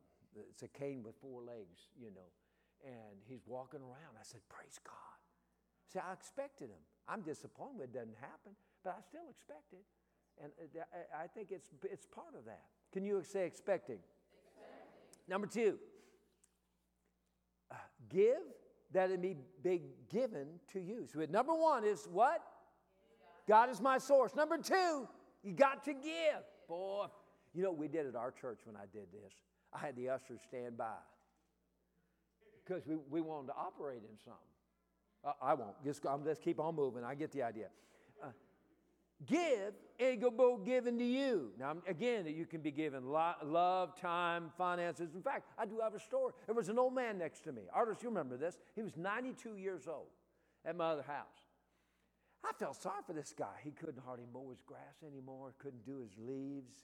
it's a cane with four legs, you know, and he's walking around. I said, praise God. See, I expected him. I'm disappointed it doesn't happen, but I still expect it. And uh, I think it's, it's part of that. Can you say expecting? expecting. Number two, uh, give that it may be given to you. So, number one is what? God is my source. Number two, you got to give. Boy, you know, we did at our church when I did this. I had the ushers stand by because we, we wanted to operate in something. Uh, I won't. Just, I'm, just keep on moving. I get the idea. Uh, give and go given to you. Now, again, you can be given lo- love, time, finances. In fact, I do have a story. There was an old man next to me. Artis, you remember this. He was 92 years old at my other house. I felt sorry for this guy. He couldn't hardly mow his grass anymore, couldn't do his leaves.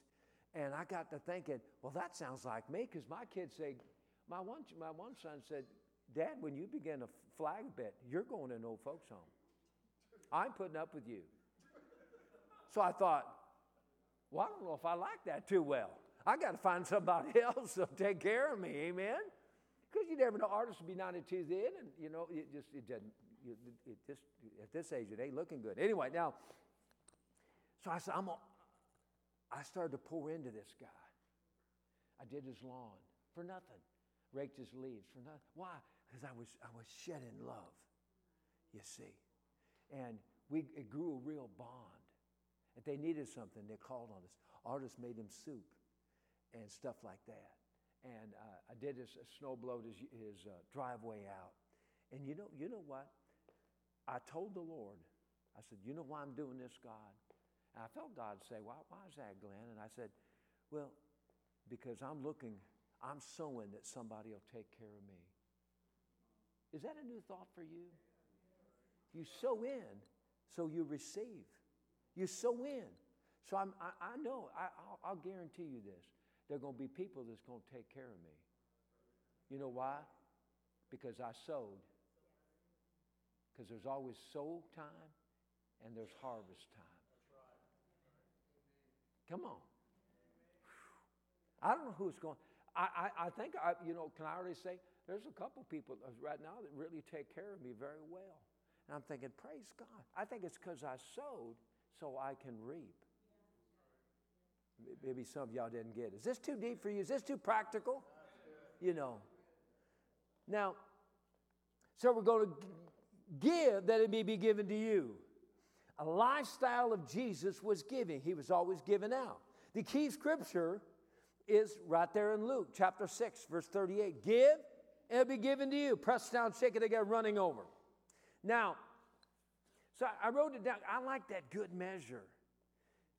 And I got to thinking, well, that sounds like me because my kids say, my one, my one son said, Dad, when you begin to flag a bit, you're going to an old folks' home. I'm putting up with you. So I thought, well, I don't know if I like that too well. I got to find somebody else to take care of me, amen? Because you never know, Artis will be 92 then, and you know, it just, it doesn't, it, it just, at this age, it ain't looking good. Anyway, now, so I said, I'm a, I started to pour into this guy. I did his lawn for nothing, raked his leaves for nothing. Why? Because I was, I was shedding love, you see. And we, it grew a real bond. If they needed something, they called on us. Artis made them soup and stuff like that. And uh, I did his uh, snow blowed his, his uh, driveway out. And you know, you know what? I told the Lord, I said, you know why I'm doing this, God? And I felt God say, why, why is that, Glenn? And I said, well, because I'm looking, I'm sowing that somebody will take care of me. Is that a new thought for you? You sow in, so you receive. You sow in. So I'm, I, I know, I, I'll, I'll guarantee you this. There are going to be people that's going to take care of me. You know why? Because I sowed. Because there's always sow time and there's harvest time. Come on. I don't know who's going. I, I, I think, I, you know, can I already say, there's a couple people right now that really take care of me very well. And I'm thinking, praise God. I think it's because I sowed so I can reap. Maybe some of y'all didn't get it. Is this too deep for you? Is this too practical? You know. Now, so we're going to give that it may be given to you. A lifestyle of Jesus was giving, he was always giving out. The key scripture is right there in Luke chapter 6, verse 38. Give and it'll be given to you. Press down, shake it again, running over. Now, so I wrote it down. I like that good measure.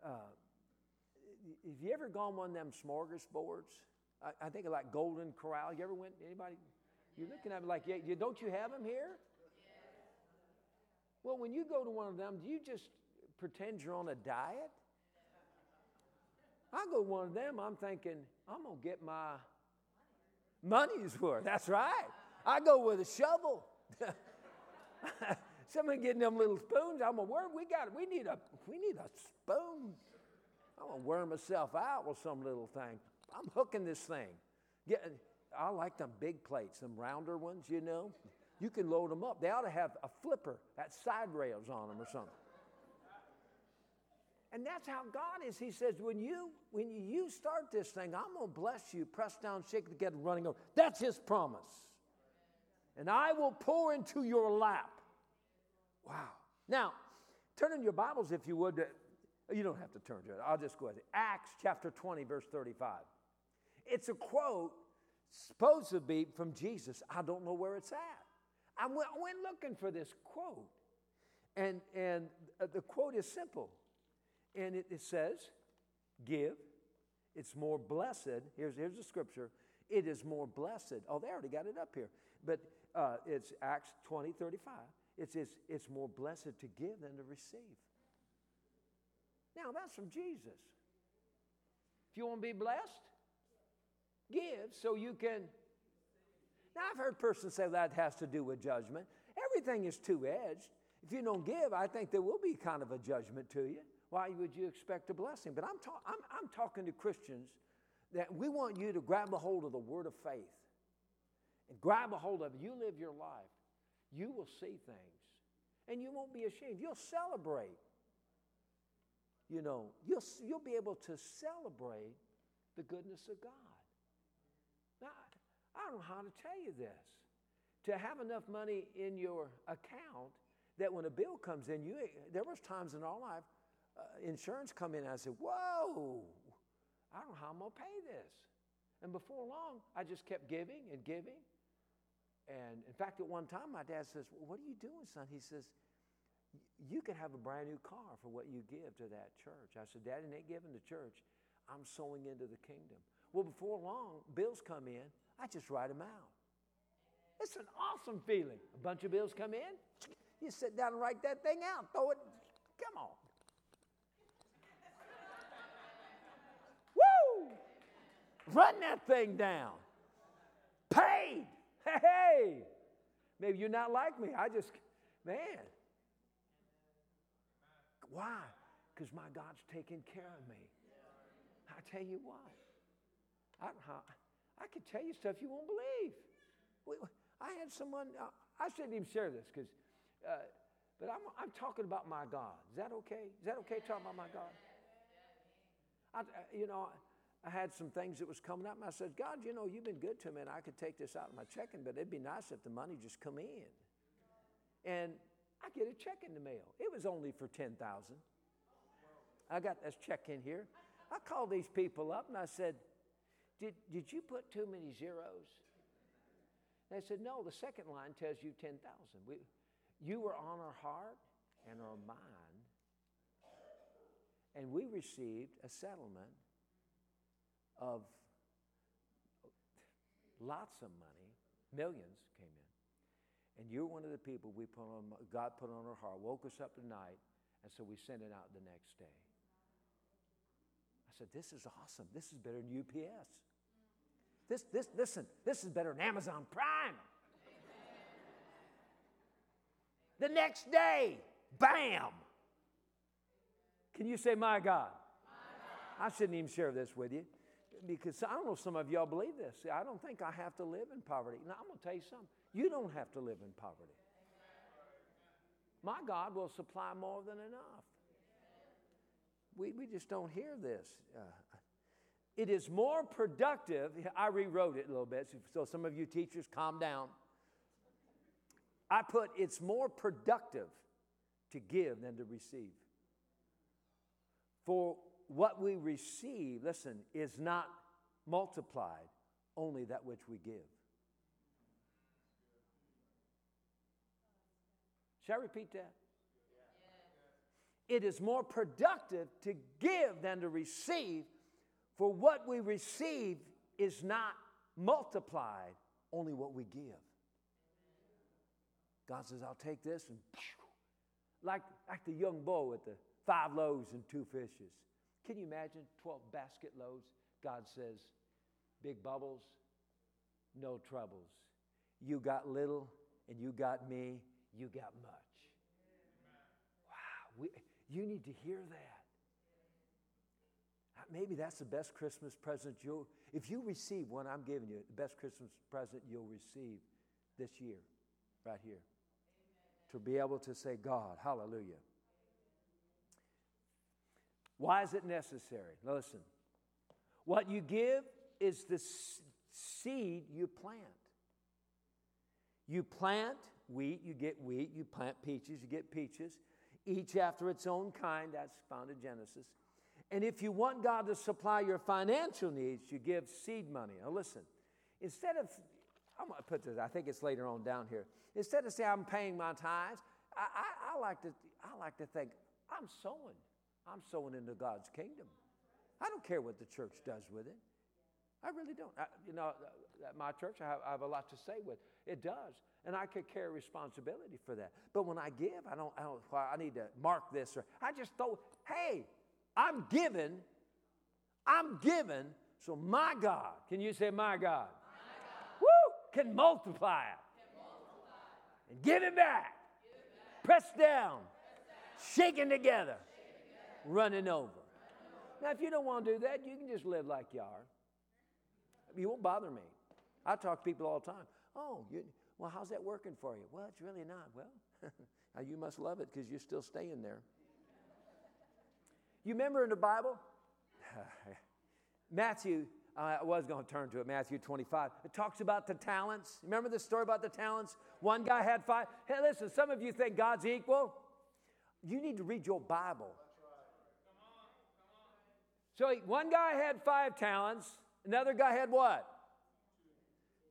Uh, have you ever gone one of them smorgasbords? I, I think of like Golden Corral. You ever went? Anybody? You're looking at me like, yeah, don't you have them here? Well, when you go to one of them, do you just pretend you're on a diet? I go to one of them, I'm thinking, I'm going to get my money's worth. That's right. I go with a shovel. Somebody getting them little spoons. I'm a worm. We got. We need a. We need a spoon. I'm gonna worm myself out with some little thing. I'm hooking this thing. Get, I like them big plates, them rounder ones, you know. You can load them up. They ought to have a flipper, that side rails on them or something. And that's how God is. He says, when you when you start this thing, I'm gonna bless you, press down, shake the together, running over. That's his promise. And I will pour into your lap. Wow. Now, turn in your Bibles, if you would. To, you don't have to turn to it. I'll just go ahead. Acts chapter 20, verse 35. It's a quote supposed to be from Jesus. I don't know where it's at. I went, I went looking for this quote. And, and uh, the quote is simple and it, it says, Give. It's more blessed. Here's, here's the scripture. It is more blessed. Oh, they already got it up here. But uh, it's Acts 20, 35. It says, It's more blessed to give than to receive. Now, that's from Jesus. If you want to be blessed, give so you can. Now, I've heard persons say that has to do with judgment. Everything is two edged. If you don't give, I think there will be kind of a judgment to you why would you expect a blessing? But I'm, ta- I'm, I'm talking to Christians that we want you to grab a hold of the word of faith and grab a hold of it. You live your life, you will see things, and you won't be ashamed. You'll celebrate. You know, you'll, you'll be able to celebrate the goodness of God. I don't know how to tell you this. To have enough money in your account that when a bill comes in, you there was times in our life uh, insurance come in, I said, Whoa, I don't know how I'm to pay this. And before long, I just kept giving and giving. And in fact, at one time, my dad says, well, What are you doing, son? He says, You can have a brand new car for what you give to that church. I said, Daddy, ain't giving to the church. I'm sowing into the kingdom. Well, before long, bills come in. I just write them out. It's an awesome feeling. A bunch of bills come in. You sit down and write that thing out. Throw it. Come on. Woo! Run that thing down. Paid. Hey, maybe you're not like me. I just, man. Why? Because my God's taking care of me. I tell you what. I, I, could tell you stuff you won't believe. I had someone, uh, I shouldn't even share this because, uh, but I'm, I'm talking about my God. Is that okay? Is that okay talking about my God? I, you know, I had some things that was coming up, and I said, God, you know, you've been good to me, and I could take this out of my checking, but it'd be nice if the money just come in. And I get a check in the mail. It was only for 10000 I got this check in here. I called these people up, and I said, did, did you put too many zeros? They said, No, the second line tells you 10,000. You were on our heart and our mind, and we received a settlement of lots of money, millions came in. And you're one of the people we put on, God put on our heart, woke us up tonight, and so we sent it out the next day. I said, This is awesome. This is better than UPS. This, this, listen, this is better than Amazon Prime. the next day, bam! Can you say, My God? My God. I shouldn't even share this with you because I don't know if some of y'all believe this. I don't think I have to live in poverty. Now, I'm going to tell you something. You don't have to live in poverty. My God will supply more than enough. We, we just don't hear this. Uh, it is more productive. I rewrote it a little bit, so some of you teachers, calm down. I put it's more productive to give than to receive. For what we receive, listen, is not multiplied, only that which we give. Shall I repeat that? It is more productive to give than to receive, for what we receive is not multiplied, only what we give. God says, I'll take this and like, like the young bull with the five loaves and two fishes. Can you imagine 12 basket loads? God says, big bubbles, no troubles. You got little and you got me, you got much. Wow, we, you need to hear that. Maybe that's the best Christmas present you'll, if you receive what I'm giving you, the best Christmas present you'll receive this year, right here. Amen. To be able to say, God, hallelujah. Why is it necessary? Listen, what you give is the seed you plant. You plant wheat, you get wheat. You plant peaches, you get peaches. Each after its own kind. That's found in Genesis. And if you want God to supply your financial needs, you give seed money. Now, listen, instead of, I'm going to put this, I think it's later on down here. Instead of saying I'm paying my tithes, I, I, I, like to, I like to think I'm sowing. I'm sowing into God's kingdom. I don't care what the church does with it. I really don't. I, you know, at my church, I have, I have, a lot to say with it. does, and I could carry responsibility for that. But when I give, I don't. I don't. Well, I need to mark this, or I just throw. Hey, I'm given. I'm given. So my God, can you say my God? My God. Woo, can multiply it. Can multiply. And give it back. Give it back. Press down. Press down. Shaking together. together. Running over. Now, if you don't want to do that, you can just live like you are. You won't bother me. I talk to people all the time. Oh, you, well, how's that working for you? Well, it's really not. Well, you must love it because you're still staying there. You remember in the Bible? Matthew, uh, I was going to turn to it, Matthew 25. It talks about the talents. Remember the story about the talents? One guy had five. Hey, listen, some of you think God's equal. You need to read your Bible. So one guy had five talents, another guy had what?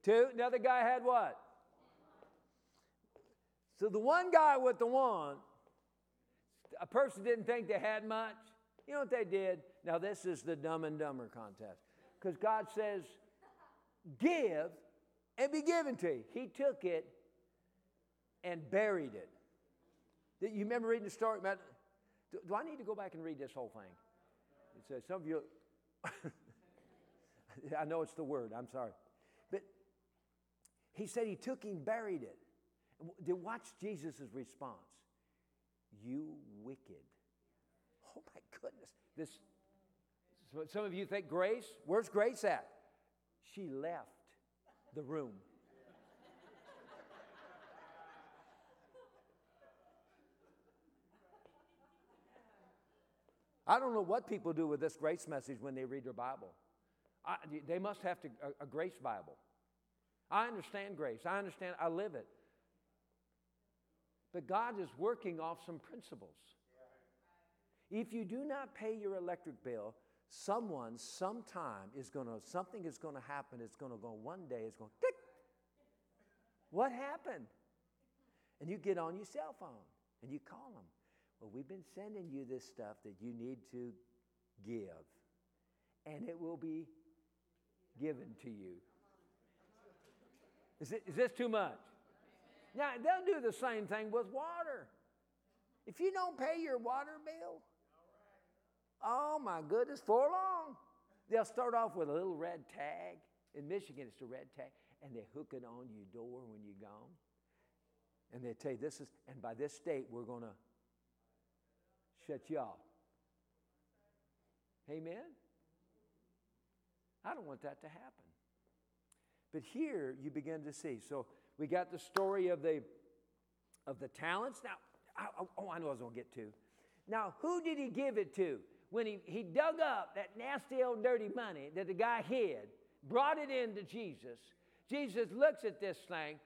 Two. Another guy had what? So the one guy with the one, a person didn't think they had much. You know what they did? Now, this is the dumb and dumber contest. Because God says, give and be given to you. He took it and buried it. You remember reading the story about. Do, do I need to go back and read this whole thing? It says, some of you. I know it's the word, I'm sorry. But he said he took and buried it. Watch Jesus' response. You wicked. Oh my goodness. This some of you think Grace, where's Grace at? She left the room. I don't know what people do with this grace message when they read their Bible. I, they must have to, a, a grace Bible. I understand grace. I understand, I live it. But God is working off some principles. If you do not pay your electric bill, someone, sometime is going to, something is going to happen. It's going to go one day, it's going to tick. What happened? And you get on your cell phone and you call them. Well, we've been sending you this stuff that you need to give, and it will be given to you. Is, it, is this too much? Now, they'll do the same thing with water. If you don't pay your water bill, Oh my goodness, for long. They'll start off with a little red tag. In Michigan, it's a red tag, and they hook it on your door when you're gone. And they tell you this is, and by this date, we're going to shut you off. Amen? I don't want that to happen. But here you begin to see. So we got the story of the of the talents. Now, I, oh, I know I was going to get to. Now, who did he give it to? When he, he dug up that nasty old dirty money that the guy hid, brought it into Jesus, Jesus looks at this thing,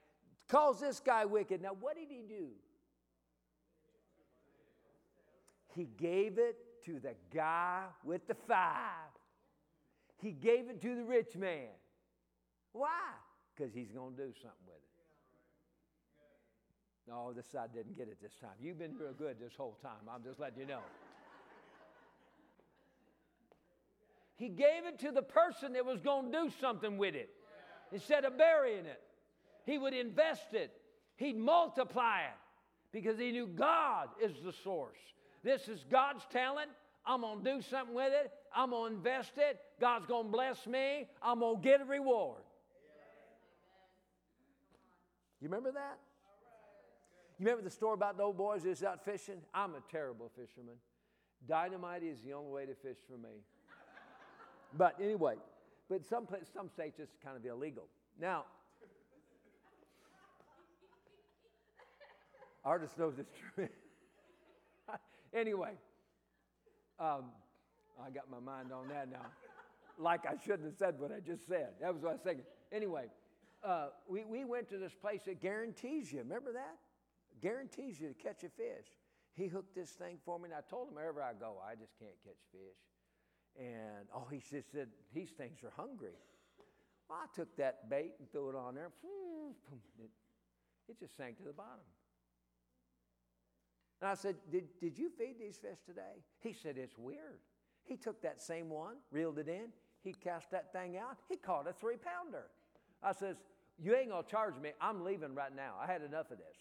calls this guy wicked. Now, what did he do? He gave it to the guy with the five. He gave it to the rich man. Why? Because he's going to do something with it. No, this side didn't get it this time. You've been real good this whole time. I'm just letting you know. He gave it to the person that was going to do something with it instead of burying it. He would invest it, he'd multiply it because he knew God is the source. This is God's talent. I'm going to do something with it. I'm going to invest it. God's going to bless me. I'm going to get a reward. You remember that? You remember the story about the old boys that's out fishing? I'm a terrible fisherman. Dynamite is the only way to fish for me. But anyway, but some, some states it's kind of illegal. Now, Artis knows it's true. anyway, um, I got my mind on that now. Like I shouldn't have said what I just said. That was what I was thinking. Anyway, uh, we, we went to this place that guarantees you. Remember that? Guarantees you to catch a fish. He hooked this thing for me, and I told him wherever I go, I just can't catch fish. And oh, he just said, These things are hungry. Well, I took that bait and threw it on there. It, it just sank to the bottom. And I said, did, did you feed these fish today? He said, It's weird. He took that same one, reeled it in, he cast that thing out, he caught a three pounder. I says, You ain't gonna charge me. I'm leaving right now. I had enough of this.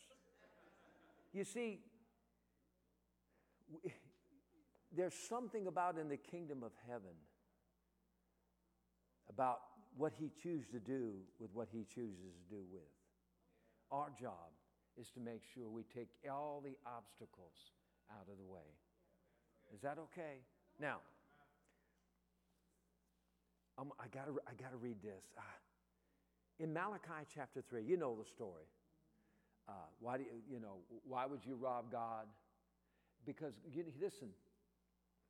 You see, there's something about in the kingdom of heaven about what he chooses to do with what he chooses to do with. Our job is to make sure we take all the obstacles out of the way. Is that okay? Now, um, I got to I gotta read this. Uh, in Malachi chapter 3, you know the story. Uh, why, do you, you know, why would you rob God? Because, you, listen,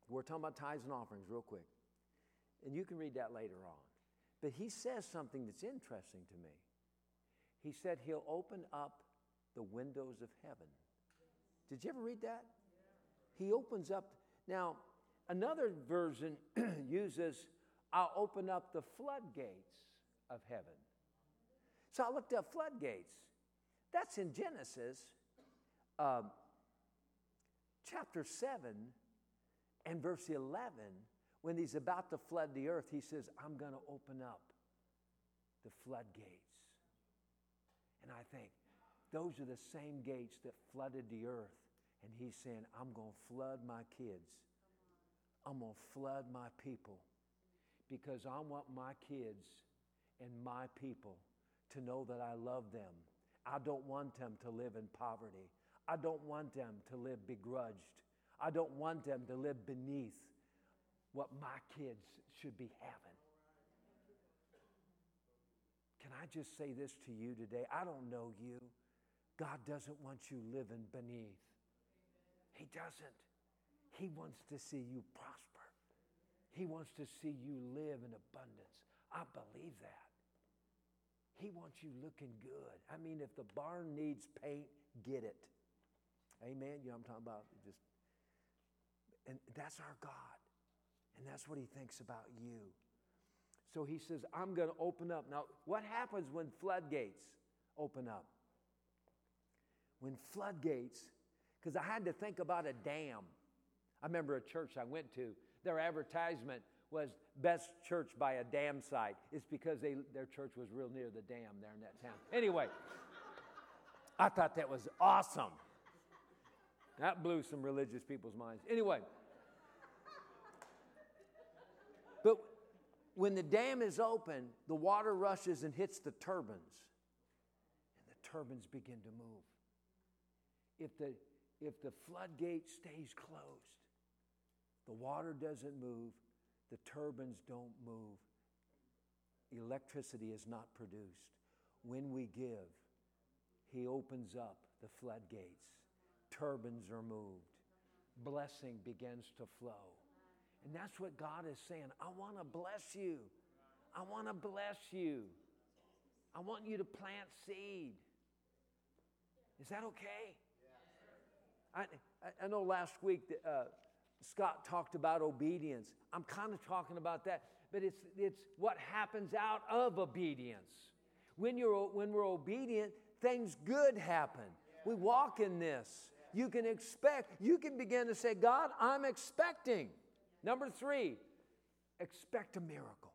we're talking about tithes and offerings real quick. And you can read that later on. But he says something that's interesting to me. He said he'll open up the windows of heaven. Did you ever read that? He opens up. Now, another version uses, I'll open up the floodgates of heaven. So I looked up floodgates. That's in Genesis uh, chapter 7 and verse 11. When he's about to flood the earth, he says, I'm going to open up the floodgates. And I think, those are the same gates that flooded the earth. And he's saying, I'm going to flood my kids. I'm going to flood my people because I want my kids and my people to know that I love them. I don't want them to live in poverty. I don't want them to live begrudged. I don't want them to live beneath what my kids should be having. Can I just say this to you today? I don't know you. God doesn't want you living beneath. He doesn't. He wants to see you prosper. He wants to see you live in abundance. I believe that. He wants you looking good. I mean, if the barn needs paint, get it. Amen. You know what I'm talking about? Just and that's our God. And that's what he thinks about you. So he says, I'm going to open up. Now, what happens when floodgates open up? When floodgates, because I had to think about a dam. I remember a church I went to, their advertisement was best church by a dam site. It's because they, their church was real near the dam there in that town. Anyway, I thought that was awesome. That blew some religious people's minds. Anyway, but when the dam is open, the water rushes and hits the turbines, and the turbines begin to move. If the, if the floodgate stays closed, the water doesn't move, the turbines don't move, electricity is not produced. When we give, He opens up the floodgates, turbines are moved, blessing begins to flow. And that's what God is saying. I want to bless you. I want to bless you. I want you to plant seed. Is that okay? I, I know last week that, uh, Scott talked about obedience. I'm kind of talking about that, but it's, it's what happens out of obedience. When, you're, when we're obedient, things good happen. We walk in this. You can expect, you can begin to say, God, I'm expecting. Number three, expect a miracle.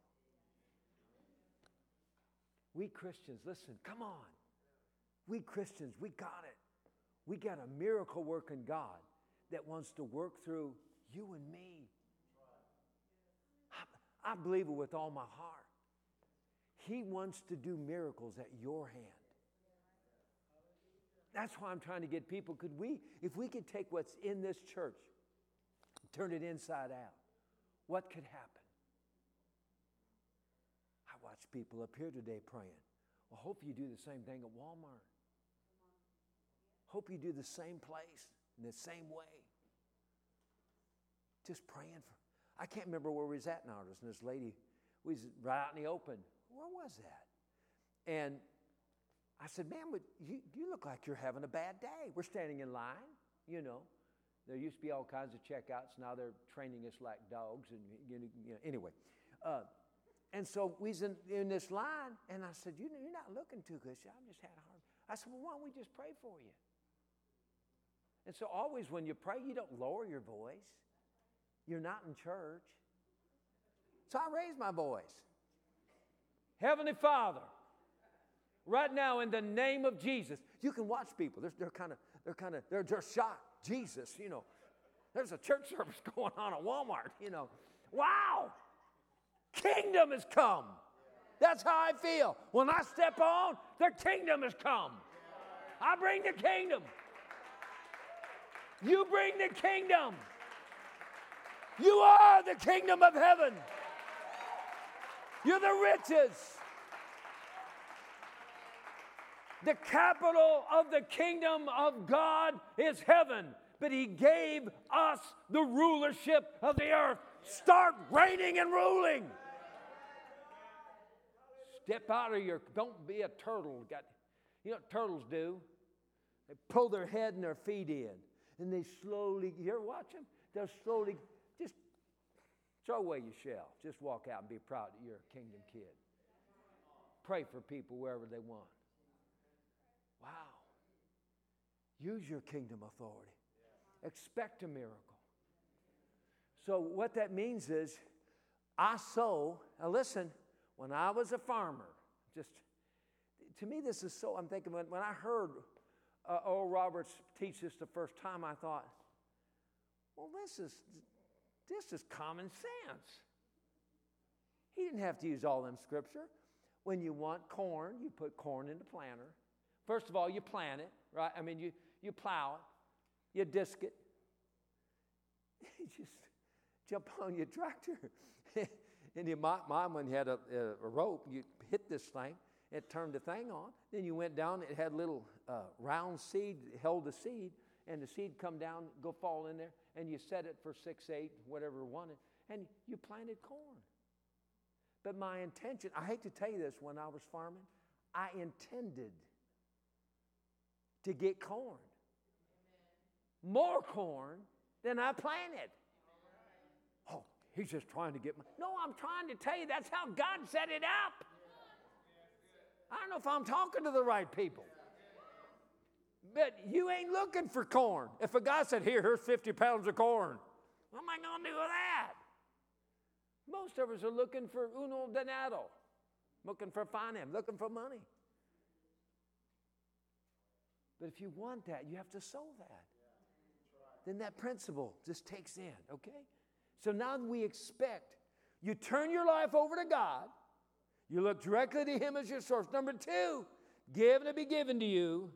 We Christians, listen, come on. We Christians, we got it. We got a miracle working God that wants to work through you and me. I, I believe it with all my heart. He wants to do miracles at your hand. That's why I'm trying to get people. Could we, if we could take what's in this church, and turn it inside out, what could happen? I watch people up here today praying. Well, hope you do the same thing at Walmart. Hope you do the same place in the same way. Just praying for. I can't remember where we was at ours, and this lady, we was right out in the open. Where was that? And I said, "Man, you, you look like you're having a bad day. We're standing in line, you know. There used to be all kinds of checkouts. Now they're training us like dogs. And you know, anyway, uh, and so we was in, in, this line, and I said, you know, you're not looking too good. She said, I just had a hard. I said, well, why don't we just pray for you? And so always when you pray, you don't lower your voice. You're not in church. So I raised my voice. Heavenly Father, right now in the name of Jesus, you can watch people. They're, they're kind of, they're kind of, they're just shocked. Jesus, you know, there's a church service going on at Walmart, you know. Wow! Kingdom has come. That's how I feel. When I step on, the kingdom has come. I bring the kingdom. You bring the kingdom. You are the kingdom of heaven. You're the riches. The capital of the kingdom of God is heaven, but He gave us the rulership of the earth. Start reigning and ruling. Step out of your, don't be a turtle. Got, you know what turtles do? They pull their head and their feet in, and they slowly, you ever watch them? They'll slowly just throw away your shell. Just walk out and be proud that you're a kingdom kid. Pray for people wherever they want. Wow. Use your kingdom authority. Expect a miracle. So, what that means is, I sow, now listen, when I was a farmer, just to me, this is so. I'm thinking when, when I heard uh, Oral Roberts teach this the first time, I thought, well, this is this is common sense. He didn't have to use all them scripture. When you want corn, you put corn in the planter. First of all, you plant it, right? I mean, you, you plow it, you disc it. You just jump on your tractor. and you, my, mine, when you had a, a, rope, you hit this thing, it turned the thing on. Then you went down, it had little uh, round seed, held the seed, and the seed come down, go fall in there, and you set it for six, eight, whatever wanted, and you planted corn. But my intention, I hate to tell you this, when I was farming, I intended to get corn. More corn than I planted. Oh, he's just trying to get my. No, I'm trying to tell you that's how God set it up. I don't know if I'm talking to the right people. But you ain't looking for corn. If a guy said, Here, here's 50 pounds of corn, what am I going to do with that? Most of us are looking for uno denaro, looking for finance, looking for money. But if you want that, you have to sow that. Then that principle just takes in, okay? So now we expect you turn your life over to God, you look directly to Him as your source. Number two, give to be given to you.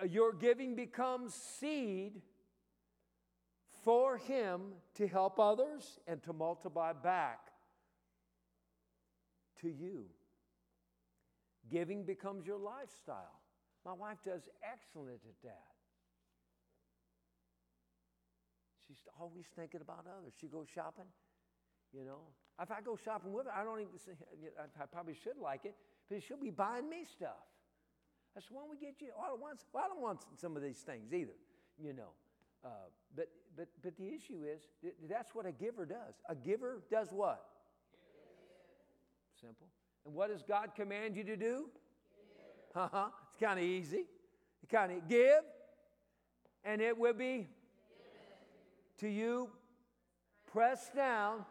Uh, your giving becomes seed for Him to help others and to multiply back to you. Giving becomes your lifestyle. My wife does excellent at that. She's always thinking about others. She goes shopping, you know. If I go shopping with her, I don't even, I probably should like it, but she'll be buying me stuff. I said, why don't we get you all at once? Well, I don't want some of these things either, you know. Uh, but, but, but the issue is that's what a giver does. A giver does what? Simple. And what does God command you to do? Uh huh. It's kind of easy. You kind of give, and it will be to you, pressed down,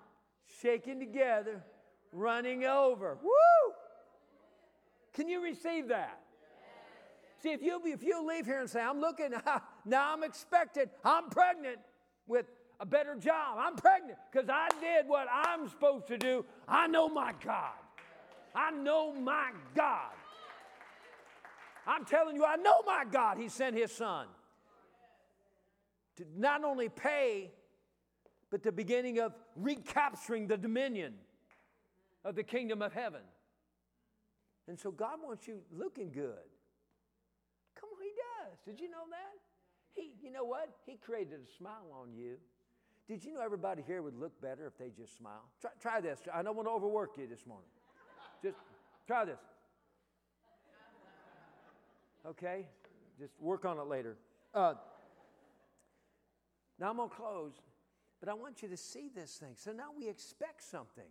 shaken together, running over. Woo! Can you receive that? See, if you if you leave here and say, "I'm looking now, I'm expected, I'm pregnant with a better job. I'm pregnant because I did what I'm supposed to do. I know my God. I know my God. I'm telling you, I know my God. He sent His Son to not only pay, but the beginning of recapturing the dominion of the kingdom of heaven. And so God wants you looking good. Come on, He does. Did you know that? He, you know what? He created a smile on you. Did you know everybody here would look better if they just smile? Try, try this. I don't want to overwork you this morning. Just try this. Okay? Just work on it later. Uh, now I'm going to close, but I want you to see this thing. So now we expect something.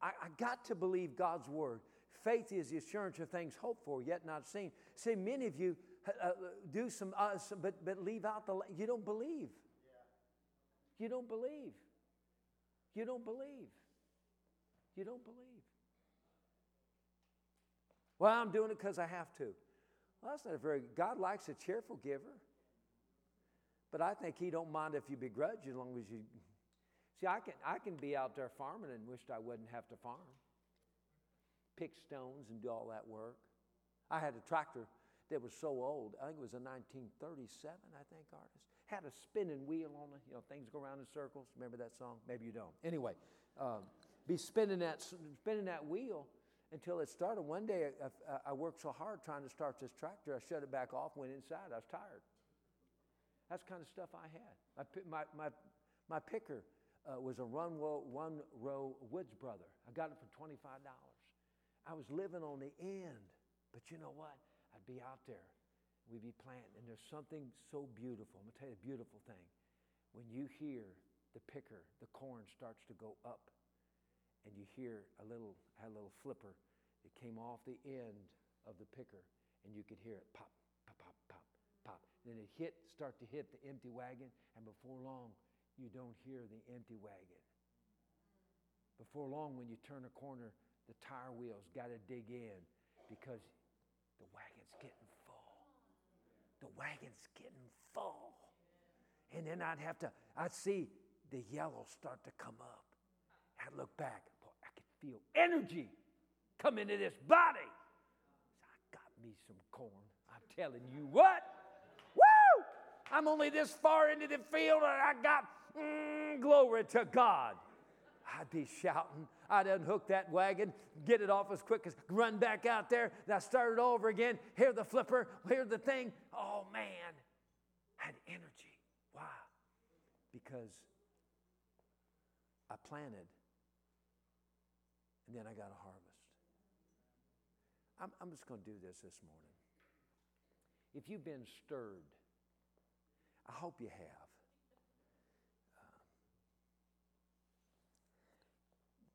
I, I got to believe God's word. Faith is the assurance of things hoped for, yet not seen. See, many of you uh, uh do some, uh, some, but, but leave out the, you don't believe. You don't believe. You don't believe. You don't believe. Well, I'm doing it because I have to. Well, that's not a very, God likes a cheerful giver. But I think He don't mind if you begrudge as long as you. See, I can, I can be out there farming and wished I wouldn't have to farm. Pick stones and do all that work. I had a tractor that was so old. I think it was a 1937, I think, artist. Had a spinning wheel on it. You know, things go around in circles. Remember that song? Maybe you don't. Anyway, um, be spinning that, spinning that wheel until it started. One day I, I, worked so hard trying to start this tractor, I shut it back off, went inside. I was tired. That's kind of stuff I had. My, my, my, my picker uh, was a one row, one row Woods Brother. I got it for $25. I was living on the end. But you know what? I'd be out there. We'd be planting. And there's something so beautiful. I'm going to tell you a beautiful thing. When you hear the picker, the corn starts to go up and you hear a little, had a little flipper that came off the end of the picker, and you could hear it pop, pop, pop, pop, pop. And then it hit, start to hit the empty wagon, and before long, you don't hear the empty wagon. Before long, when you turn a corner, the tire wheels got to dig in because the wagon's getting full. The wagon's getting full. And then I'd have to, I'd see the yellow start to come up. I'd look back feel energy come into this body. I got me some corn. I'm telling you what. Woo! I'm only this far into the field and I got mm, glory to God. I'd be shouting. I'd unhook that wagon, get it off as quick as run back out there. Then I started over again. Hear the flipper, hear the thing. Oh man, I had energy. Why? Because I planted and then I got a harvest. I'm, I'm just going to do this this morning. If you've been stirred, I hope you have. Uh,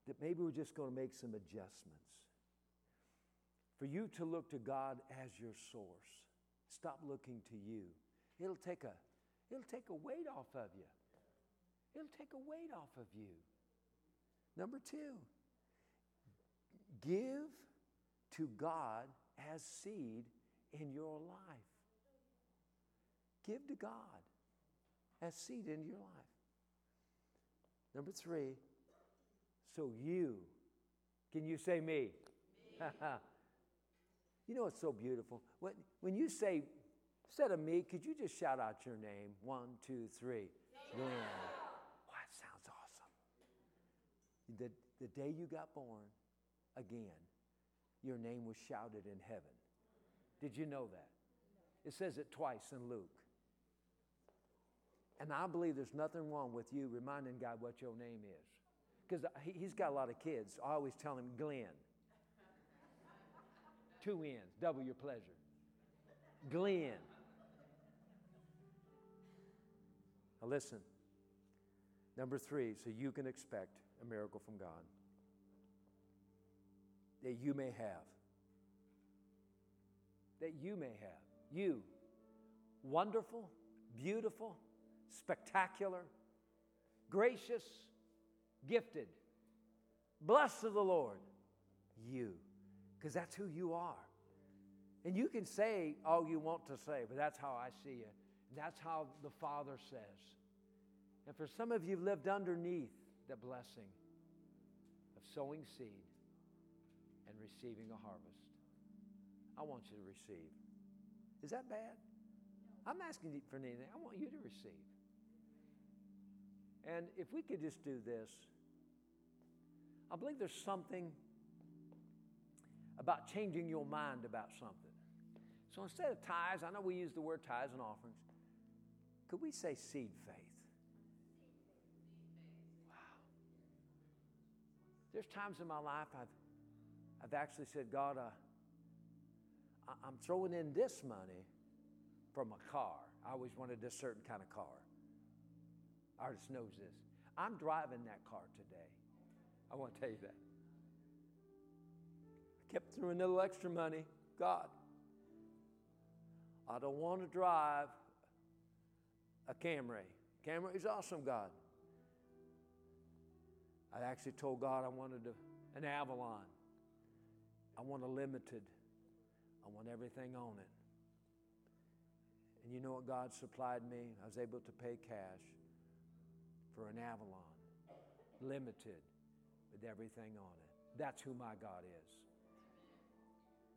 that maybe we're just going to make some adjustments. For you to look to God as your source. Stop looking to you. It'll take a, it'll take a weight off of you. It'll take a weight off of you. Number two, Give to God as seed in your life. Give to God as seed in your life. Number three, so you, can you say me? me. you know what's so beautiful? When, when you say, instead of me, could you just shout out your name? One, two, three. Glenn. Oh, that sounds awesome. The, the day you got born, again, your name was shouted in heaven. Did you know that? It says it twice in Luke. And I believe there's nothing wrong with you reminding God what your name is. Because he's got a lot of kids. I always tell him Glenn. Two N's, double your pleasure. Glenn. Now listen. Number three, so you can expect a miracle from God that you may have. That you may have. You, wonderful, beautiful, spectacular, gracious, gifted, blessed of the Lord, you, because that's who you are. And you can say all you want to say, but that's how I see you. That's how the Father says. And for some of you, lived underneath the blessing of sowing seed and receiving a harvest. I want you to receive. Is that bad? I'm asking for anything. I want you to receive. And if we could just do this, I believe there's something about changing your mind about something. So instead of tithes, I know we use the word tithes and offerings. Could we say seed faith? Wow. There's times in my life I've, I've actually said, God, uh, I'm throwing in this money from a car. I always wanted this certain kind of car. Artis knows this. I'm driving that car today. I want to tell you that. I kept throwing a little extra money. God, I don't want to drive a Camry. Camry is awesome, God. I actually told God I wanted a, an Avalon. I want a limited. I want everything on it. And you know what God supplied me? I was able to pay cash for an Avalon, limited with everything on it. That's who my God is.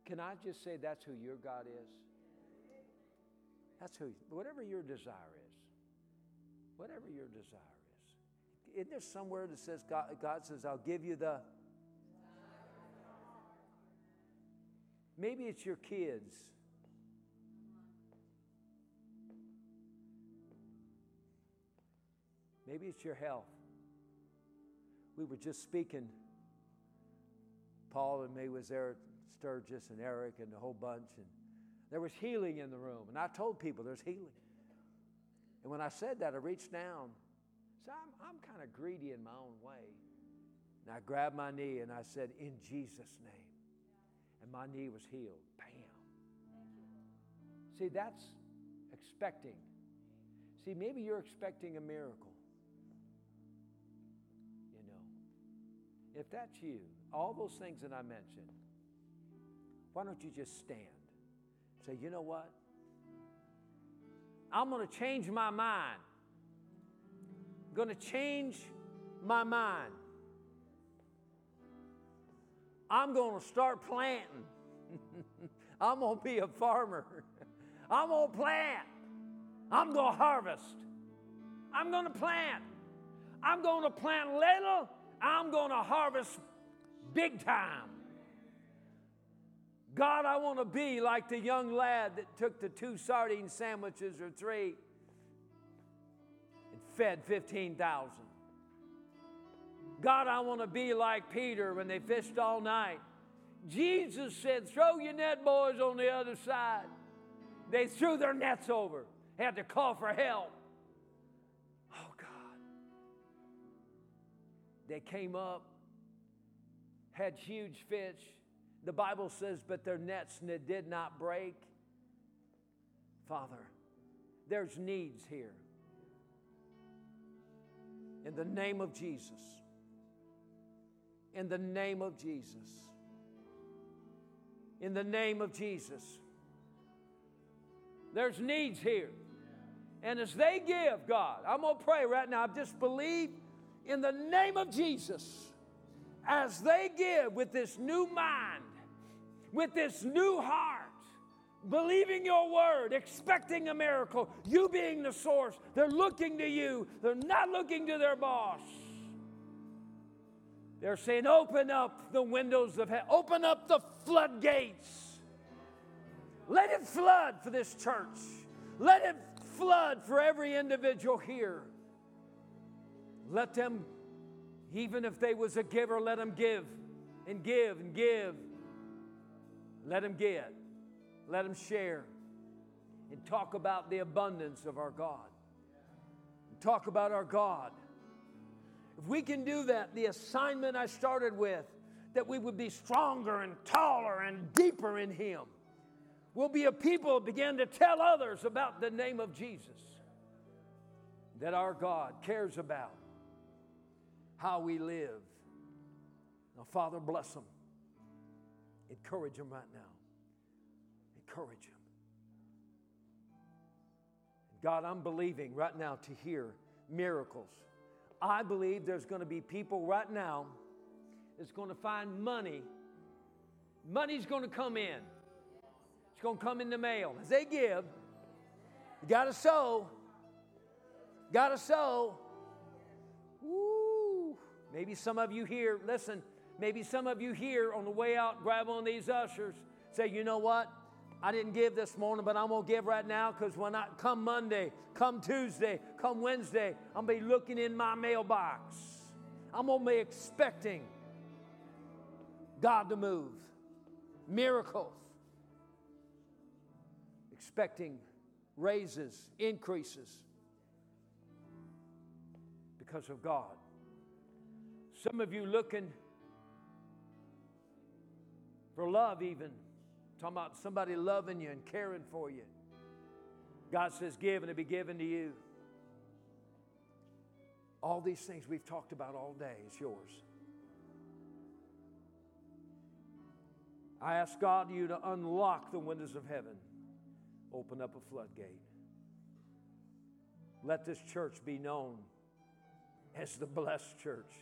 Can I just say that's who your God is? That's who, whatever your desire is, whatever your desire is. Isn't there somewhere that says, God, God says, I'll give you the. Maybe it's your kids. Maybe it's your health. We were just speaking. Paul and me was there, Sturgis and Eric and the whole bunch, and there was healing in the room. And I told people there's healing. And when I said that, I reached down. So I'm, I'm kind of greedy in my own way. And I grabbed my knee and I said, In Jesus' name. And my knee was healed. Bam. See, that's expecting. See, maybe you're expecting a miracle. You know, if that's you, all those things that I mentioned, why don't you just stand? Say, you know what? I'm going to change my mind. I'm going to change my mind. I'm going to start planting. I'm going to be a farmer. I'm going to plant. I'm going to harvest. I'm going to plant. I'm going to plant little I'm going to harvest big time. God, I want to be like the young lad that took the two sardine sandwiches or three and fed 15,000. God, I want to be like Peter when they fished all night. Jesus said, Throw your net, boys, on the other side. They threw their nets over, had to call for help. Oh, God. They came up, had huge fish. The Bible says, but their nets did not break. Father, there's needs here. In the name of Jesus. In the name of Jesus. In the name of Jesus. There's needs here. And as they give, God, I'm going to pray right now. I just believe in the name of Jesus as they give with this new mind, with this new heart, believing your word, expecting a miracle, you being the source. They're looking to you, they're not looking to their boss. They're saying, Open up the windows of heaven, open up the floodgates. Let it flood for this church. Let it flood for every individual here. Let them, even if they was a giver, let them give and give and give. Let them get. Let them share. And talk about the abundance of our God. And talk about our God. If we can do that, the assignment I started with, that we would be stronger and taller and deeper in Him. We'll be a people begin to tell others about the name of Jesus that our God cares about how we live. Now, Father, bless them. Encourage them right now. Encourage them. God, I'm believing right now to hear miracles. I believe there's going to be people right now that's going to find money. Money's going to come in. It's going to come in the mail. As they give, you got to sow. Got to sow. Woo. Maybe some of you here, listen, maybe some of you here on the way out, grab on these ushers, say, you know what? I didn't give this morning, but I'm going to give right now because when I come Monday, come Tuesday, come Wednesday, I'm going to be looking in my mailbox. I'm going to be expecting God to move, miracles, expecting raises, increases because of God. Some of you looking for love, even. Talking about somebody loving you and caring for you. God says, Give and it'll be given to you. All these things we've talked about all day is yours. I ask God you to unlock the windows of heaven, open up a floodgate. Let this church be known as the blessed church.